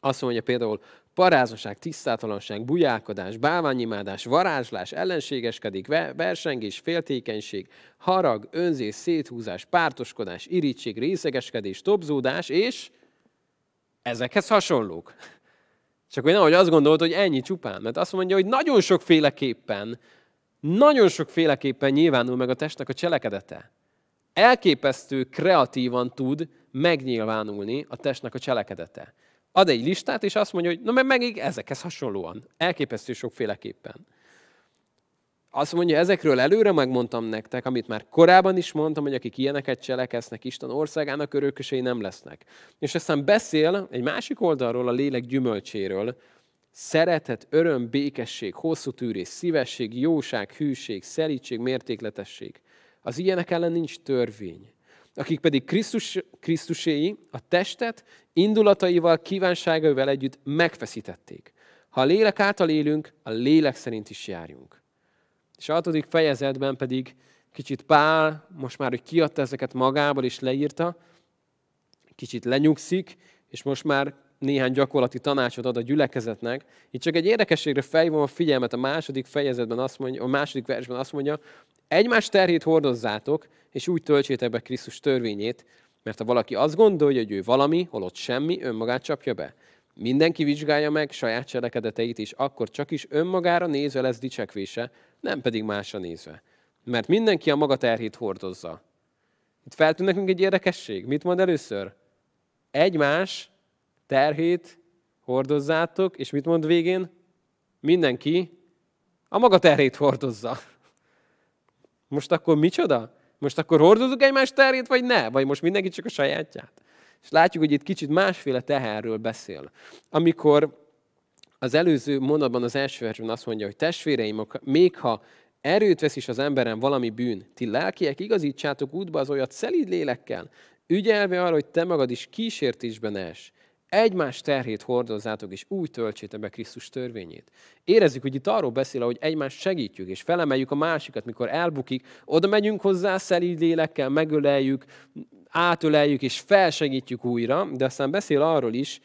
Azt mondja például parázaság, tisztátalanság, bujálkodás, bálványimádás, varázslás, ellenségeskedik, versengés, féltékenység, harag, önzés, széthúzás, pártoskodás, irítség, részegeskedés, tobzódás, és ezekhez hasonlók. Csak hogy nehogy azt gondolt, hogy ennyi csupán, mert azt mondja, hogy nagyon sokféleképpen, nagyon sokféleképpen nyilvánul meg a testnek a cselekedete. Elképesztő kreatívan tud megnyilvánulni a testnek a cselekedete. Ad egy listát, és azt mondja, hogy na meg megint ezekhez hasonlóan. Elképesztő sokféleképpen. Azt mondja, ezekről előre megmondtam nektek, amit már korábban is mondtam, hogy akik ilyeneket cselekesznek, Isten országának örökösei nem lesznek. És aztán beszél egy másik oldalról a lélek gyümölcséről, szeretet, öröm, békesség, hosszú tűrés, szívesség, jóság, hűség, szelítség, mértékletesség. Az ilyenek ellen nincs törvény. Akik pedig Krisztus, Krisztuséi a testet indulataival, kívánságaival együtt megfeszítették. Ha a lélek által élünk, a lélek szerint is járjunk. És a hatodik fejezetben pedig kicsit Pál, most már, hogy kiadta ezeket magából és leírta, kicsit lenyugszik, és most már néhány gyakorlati tanácsot ad a gyülekezetnek. Itt csak egy érdekességre felhívom a figyelmet a második fejezetben, azt mondja, a második versben azt mondja, egymás terhét hordozzátok, és úgy töltsétek be Krisztus törvényét, mert ha valaki azt gondolja, hogy ő valami, holott semmi, önmagát csapja be. Mindenki vizsgálja meg saját cselekedeteit, és akkor csak is önmagára nézve lesz dicsekvése, nem pedig másra nézve. Mert mindenki a maga terhét hordozza. Itt feltűnt nekünk egy érdekesség. Mit mond először? Egymás terhét hordozzátok, és mit mond végén? Mindenki a maga terhét hordozza. Most akkor micsoda? Most akkor hordozunk egymás terhét, vagy ne? Vagy most mindenki csak a sajátját? És látjuk, hogy itt kicsit másféle teherről beszél. Amikor az előző mondatban, az első versben azt mondja, hogy testvéreim, még ha erőt vesz is az emberen valami bűn, ti lelkiek igazítsátok útba az olyat szelíd lélekkel, ügyelve arra, hogy te magad is kísértésben es. Egymás terhét hordozzátok, és úgy töltsétek be Krisztus törvényét. Érezzük, hogy itt arról beszél, hogy egymást segítjük, és felemeljük a másikat, mikor elbukik, oda megyünk hozzá szelíd lélekkel, megöleljük, átöleljük, és felsegítjük újra, de aztán beszél arról is,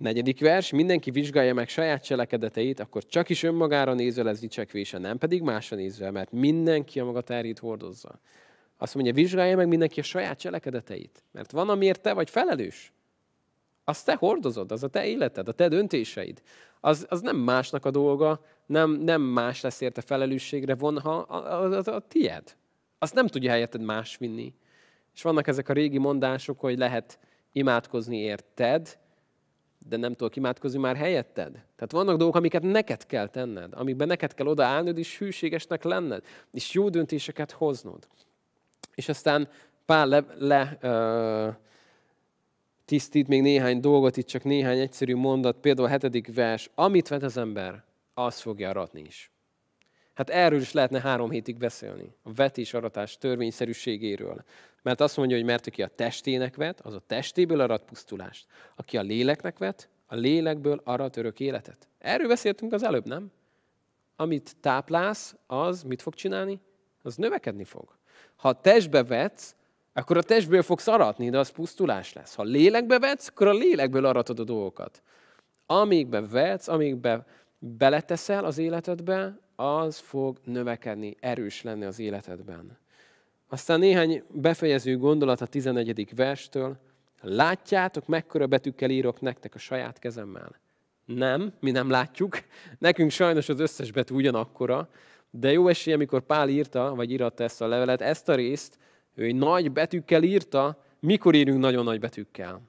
Negyedik vers, mindenki vizsgálja meg saját cselekedeteit, akkor csak is önmagára nézve lesz dicsekvése, nem pedig másra nézve, mert mindenki a maga terét hordozza. Azt mondja, vizsgálja meg mindenki a saját cselekedeteit, mert van, amiért te vagy felelős. Azt te hordozod, az a te életed, a te döntéseid. Az, az nem másnak a dolga, nem, nem más lesz érte felelősségre vonha, az, az a tied. Azt nem tudja helyetted más vinni. És vannak ezek a régi mondások, hogy lehet imádkozni érted, de nem tudok imádkozni már helyetted. Tehát vannak dolgok, amiket neked kell tenned, amikben neked kell odaállnod, és hűségesnek lenned, és jó döntéseket hoznod. És aztán Pál le, le ö, tisztít még néhány dolgot, itt csak néhány egyszerű mondat, például a hetedik vers, amit vet az ember, az fogja aratni is. Hát erről is lehetne három hétig beszélni. A vetés-aratás törvényszerűségéről. Mert azt mondja, hogy mert aki a testének vet, az a testéből arat pusztulást. Aki a léleknek vet, a lélekből arat örök életet. Erről beszéltünk az előbb, nem? Amit táplálsz, az mit fog csinálni? Az növekedni fog. Ha a testbe vetsz, akkor a testből fogsz aratni, de az pusztulás lesz. Ha lélekbe vetsz, akkor a lélekből aratod a dolgokat. Amígbe vetsz, amígbe beleteszel az életedbe, az fog növekedni, erős lenni az életedben. Aztán néhány befejező gondolat a 11. verstől. Látjátok, mekkora betűkkel írok nektek a saját kezemmel? Nem, mi nem látjuk. Nekünk sajnos az összes betű ugyanakkora, de jó esélye, amikor Pál írta, vagy íratta ezt a levelet, ezt a részt, ő egy nagy betűkkel írta, mikor írunk nagyon nagy betűkkel?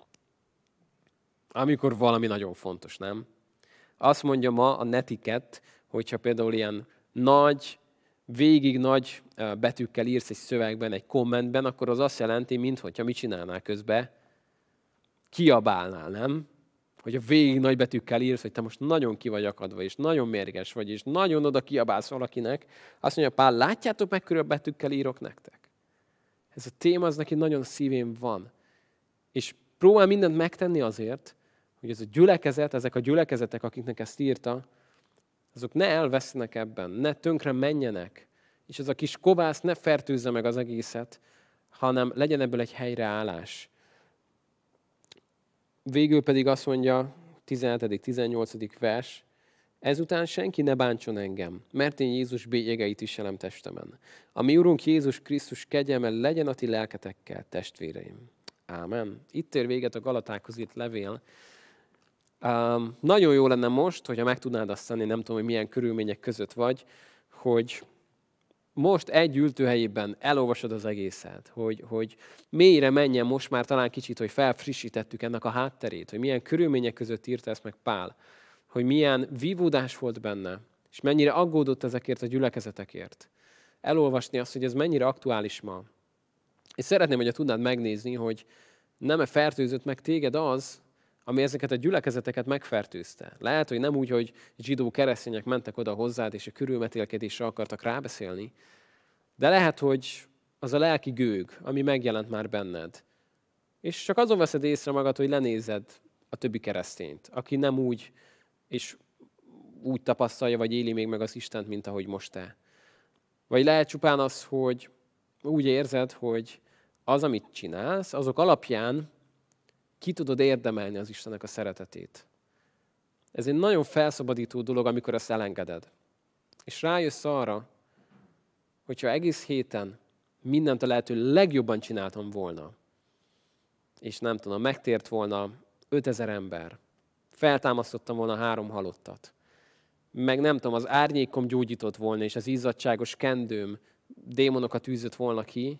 Amikor valami nagyon fontos, nem? Azt mondja ma a netiket, hogyha például ilyen nagy, végig nagy betűkkel írsz egy szövegben, egy kommentben, akkor az azt jelenti, mintha mit csinálnál közben, kiabálnál, nem? hogy a végig nagybetűkkel írsz, hogy te most nagyon ki vagy akadva, és nagyon mérges vagy, és nagyon oda kiabálsz valakinek, azt mondja Pál, látjátok körül betűkkel írok nektek? Ez a téma az neki nagyon szívén van. És próbál mindent megtenni azért, hogy ez a gyülekezet, ezek a gyülekezetek, akiknek ezt írta, azok ne elvesznek ebben, ne tönkre menjenek, és ez a kis kovász ne fertőzze meg az egészet, hanem legyen ebből egy helyreállás. Végül pedig azt mondja, 17.-18. vers, Ezután senki ne bántson engem, mert én Jézus bélyegeit viselem testemen. A mi Urunk Jézus Krisztus kegyelme legyen a ti lelketekkel, testvéreim. Ámen. Itt ér véget a Galatákhoz írt levél. Um, nagyon jó lenne most, hogyha meg tudnád azt tenni, nem tudom, hogy milyen körülmények között vagy, hogy most egy ültőhelyében elolvasod az egészet, hogy, hogy mélyre menjen most már talán kicsit, hogy felfrissítettük ennek a hátterét, hogy milyen körülmények között írta ezt meg Pál, hogy milyen vívódás volt benne, és mennyire aggódott ezekért a gyülekezetekért. Elolvasni azt, hogy ez mennyire aktuális ma. És szeretném, hogy tudnád megnézni, hogy nem-e fertőzött meg téged az, ami ezeket a gyülekezeteket megfertőzte. Lehet, hogy nem úgy, hogy zsidó keresztények mentek oda hozzád, és a körülmetélkedésre akartak rábeszélni, de lehet, hogy az a lelki gőg, ami megjelent már benned. És csak azon veszed észre magad, hogy lenézed a többi keresztényt, aki nem úgy, és úgy tapasztalja, vagy éli még meg az Istent, mint ahogy most te. Vagy lehet csupán az, hogy úgy érzed, hogy az, amit csinálsz, azok alapján ki tudod érdemelni az Istennek a szeretetét. Ez egy nagyon felszabadító dolog, amikor ezt elengeded. És rájössz arra, hogyha egész héten mindent a lehető legjobban csináltam volna, és nem tudom, megtért volna 5000 ember, feltámasztottam volna három halottat, meg nem tudom, az árnyékom gyógyított volna, és az izzadságos kendőm démonokat űzött volna ki,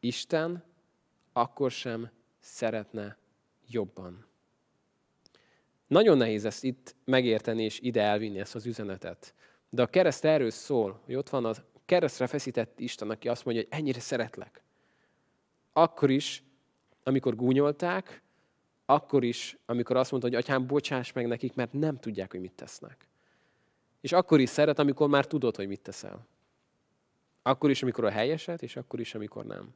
Isten akkor sem szeretne jobban. Nagyon nehéz ezt itt megérteni és ide elvinni ezt az üzenetet. De a kereszt erről szól, hogy ott van a keresztre feszített Isten, aki azt mondja, hogy ennyire szeretlek. Akkor is, amikor gúnyolták, akkor is, amikor azt mondta, hogy atyám, bocsáss meg nekik, mert nem tudják, hogy mit tesznek. És akkor is szeret, amikor már tudod, hogy mit teszel. Akkor is, amikor a helyeset, és akkor is, amikor nem.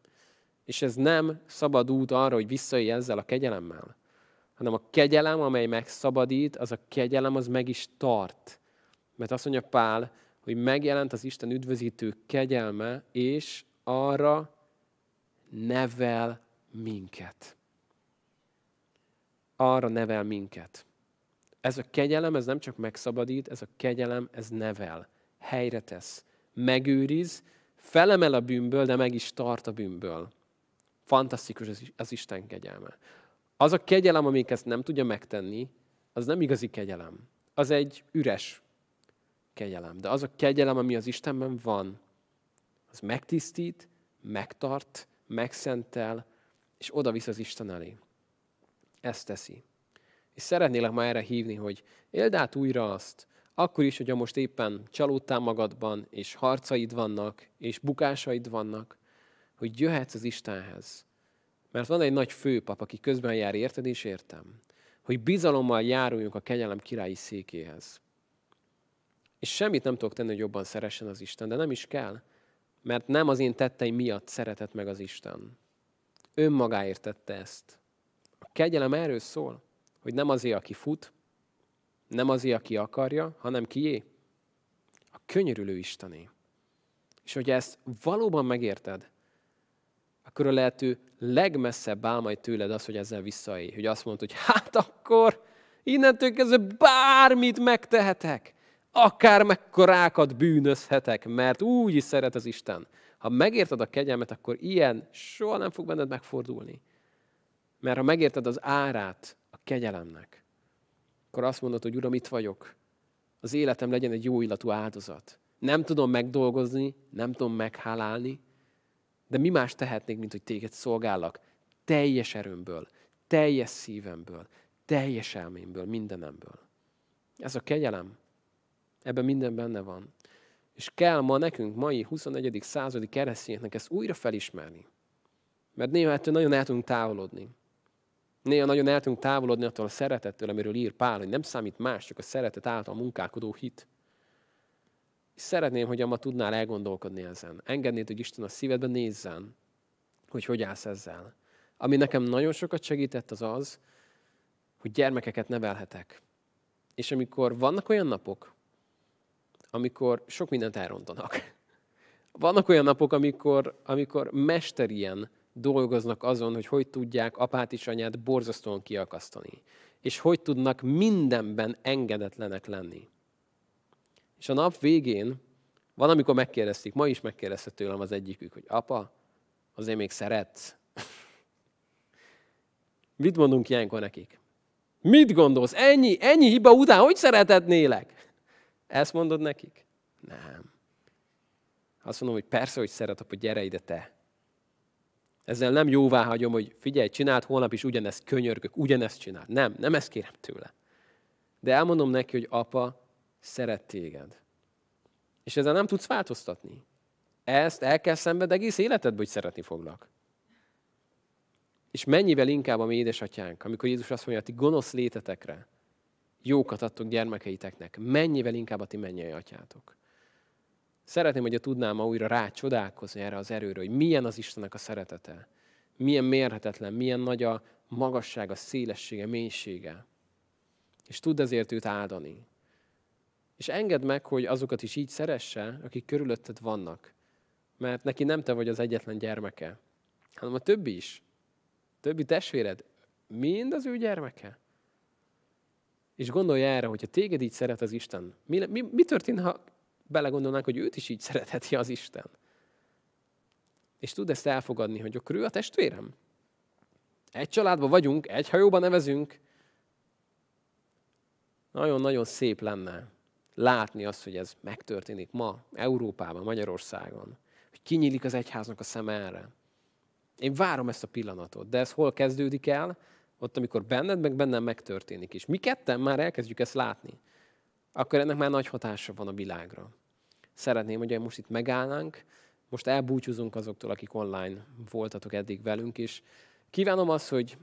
És ez nem szabad út arra, hogy visszaélj ezzel a kegyelemmel, hanem a kegyelem, amely megszabadít, az a kegyelem, az meg is tart. Mert azt mondja Pál, hogy megjelent az Isten üdvözítő kegyelme, és arra nevel minket. Arra nevel minket. Ez a kegyelem, ez nem csak megszabadít, ez a kegyelem, ez nevel, helyre tesz, megőriz, felemel a bűnből, de meg is tart a bűnből. Fantasztikus az, Isten kegyelme. Az a kegyelem, amik ezt nem tudja megtenni, az nem igazi kegyelem. Az egy üres kegyelem. De az a kegyelem, ami az Istenben van, az megtisztít, megtart, megszentel, és oda visz az Isten elé. Ezt teszi. És szeretnélek ma erre hívni, hogy éld át újra azt, akkor is, hogyha most éppen csalódtál magadban, és harcaid vannak, és bukásaid vannak, hogy jöhetsz az Istenhez. Mert van egy nagy főpap, aki közben jár, érted és értem. Hogy bizalommal járuljunk a kegyelem királyi székéhez. És semmit nem tudok tenni, hogy jobban szeressen az Isten, de nem is kell. Mert nem az én tetteim miatt szeretett meg az Isten. Önmagáért tette ezt. A kegyelem erről szól, hogy nem azért, aki fut, nem azért, aki akarja, hanem kié? A könyörülő Istené. És hogy ezt valóban megérted, akkor a lehető legmesszebb áll majd tőled az, hogy ezzel visszaélj. Hogy azt mondod, hogy hát akkor innentől kezdve bármit megtehetek. Akár mekkorákat bűnözhetek, mert úgy is szeret az Isten. Ha megérted a kegyelmet, akkor ilyen soha nem fog benned megfordulni. Mert ha megérted az árát a kegyelemnek, akkor azt mondod, hogy Uram, itt vagyok. Az életem legyen egy jó illatú áldozat. Nem tudom megdolgozni, nem tudom meghálálni, de mi más tehetnék, mint hogy téged szolgállak teljes erőmből, teljes szívemből, teljes elmémből, mindenemből. Ez a kegyelem. Ebben minden benne van. És kell ma nekünk, mai 21. századi keresztényeknek ezt újra felismerni. Mert néha ettől nagyon el tudunk távolodni. Néha nagyon el tudunk távolodni attól a szeretettől, amiről ír Pál, hogy nem számít más, csak a szeretet által munkálkodó hit. És szeretném, hogy ma tudnál elgondolkodni ezen. Engednéd, hogy Isten a szívedbe nézzen, hogy hogy állsz ezzel. Ami nekem nagyon sokat segített, az az, hogy gyermekeket nevelhetek. És amikor vannak olyan napok, amikor sok mindent elrontanak. Vannak olyan napok, amikor, amikor mesterien dolgoznak azon, hogy hogy tudják apát és anyát borzasztóan kiakasztani. És hogy tudnak mindenben engedetlenek lenni. És a nap végén van, amikor megkérdezték, ma is megkérdezte tőlem az egyikük, hogy apa, azért még szeretsz? [laughs] Mit mondunk ilyenkor nekik? Mit gondolsz? Ennyi, ennyi hiba után hogy szeretetnélek? Ezt mondod nekik? Nem. Azt mondom, hogy persze, hogy szeret, hogy gyere ide te. Ezzel nem jóvá hagyom, hogy figyelj, csináld holnap is ugyanezt, könyörgök, ugyanezt csinál. Nem, nem ezt kérem tőle. De elmondom neki, hogy apa, szeret téged. És ezzel nem tudsz változtatni. Ezt el kell szenved egész életedben, hogy szeretni foglak. És mennyivel inkább a mi édesatyánk, amikor Jézus azt mondja, ti gonosz létetekre jókat adtok gyermekeiteknek, mennyivel inkább a ti mennyei atyátok. Szeretném, hogy tudnám ma újra rá csodálkozni erre az erőre, hogy milyen az Istennek a szeretete. Milyen mérhetetlen, milyen nagy a magassága, szélessége, mélysége. És tudd ezért őt áldani. És engedd meg, hogy azokat is így szeresse, akik körülötted vannak. Mert neki nem te vagy az egyetlen gyermeke, hanem a többi is. Többi testvéred, mind az ő gyermeke. És gondolj erre, hogyha téged így szeret az Isten, mi, mi, mi történt, ha belegondolnánk, hogy őt is így szeretheti az Isten? És tud ezt elfogadni, hogy akkor ő a testvérem? Egy családban vagyunk, egy hajóban nevezünk. Nagyon-nagyon szép lenne látni azt, hogy ez megtörténik ma, Európában, Magyarországon. Hogy kinyílik az egyháznak a szeme erre. Én várom ezt a pillanatot, de ez hol kezdődik el? Ott, amikor benned, meg bennem megtörténik is. Mi ketten már elkezdjük ezt látni. Akkor ennek már nagy hatása van a világra. Szeretném, hogy most itt megállnánk, most elbúcsúzunk azoktól, akik online voltatok eddig velünk is. Kívánom azt, hogy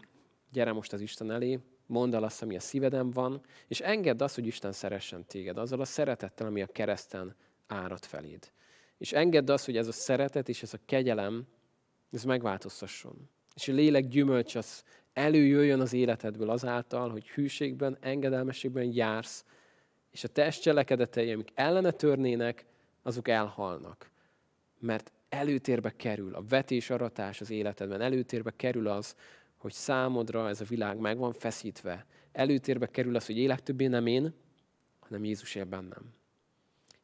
gyere most az Isten elé, mondd el azt, ami a szíveden van, és engedd azt, hogy Isten szeressen téged, azzal a szeretettel, ami a kereszten árad feléd. És engedd azt, hogy ez a szeretet és ez a kegyelem, ez megváltoztasson. És a lélek gyümölcs az előjöjjön az életedből azáltal, hogy hűségben, engedelmességben jársz, és a test cselekedetei, amik ellene törnének, azok elhalnak. Mert előtérbe kerül a vetés, aratás az életedben, előtérbe kerül az, hogy számodra ez a világ meg van feszítve. Előtérbe kerül az, hogy élek többé nem én, hanem Jézus él bennem.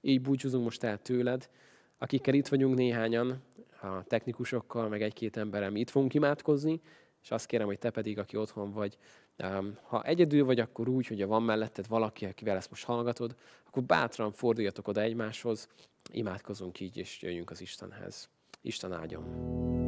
Így búcsúzunk most el tőled, akikkel itt vagyunk néhányan, a technikusokkal, meg egy-két emberem itt fogunk imádkozni, és azt kérem, hogy te pedig, aki otthon vagy, um, ha egyedül vagy, akkor úgy, hogy van melletted valaki, akivel ezt most hallgatod, akkor bátran forduljatok oda egymáshoz, imádkozunk így, és jöjjünk az Istenhez. Isten áldjon!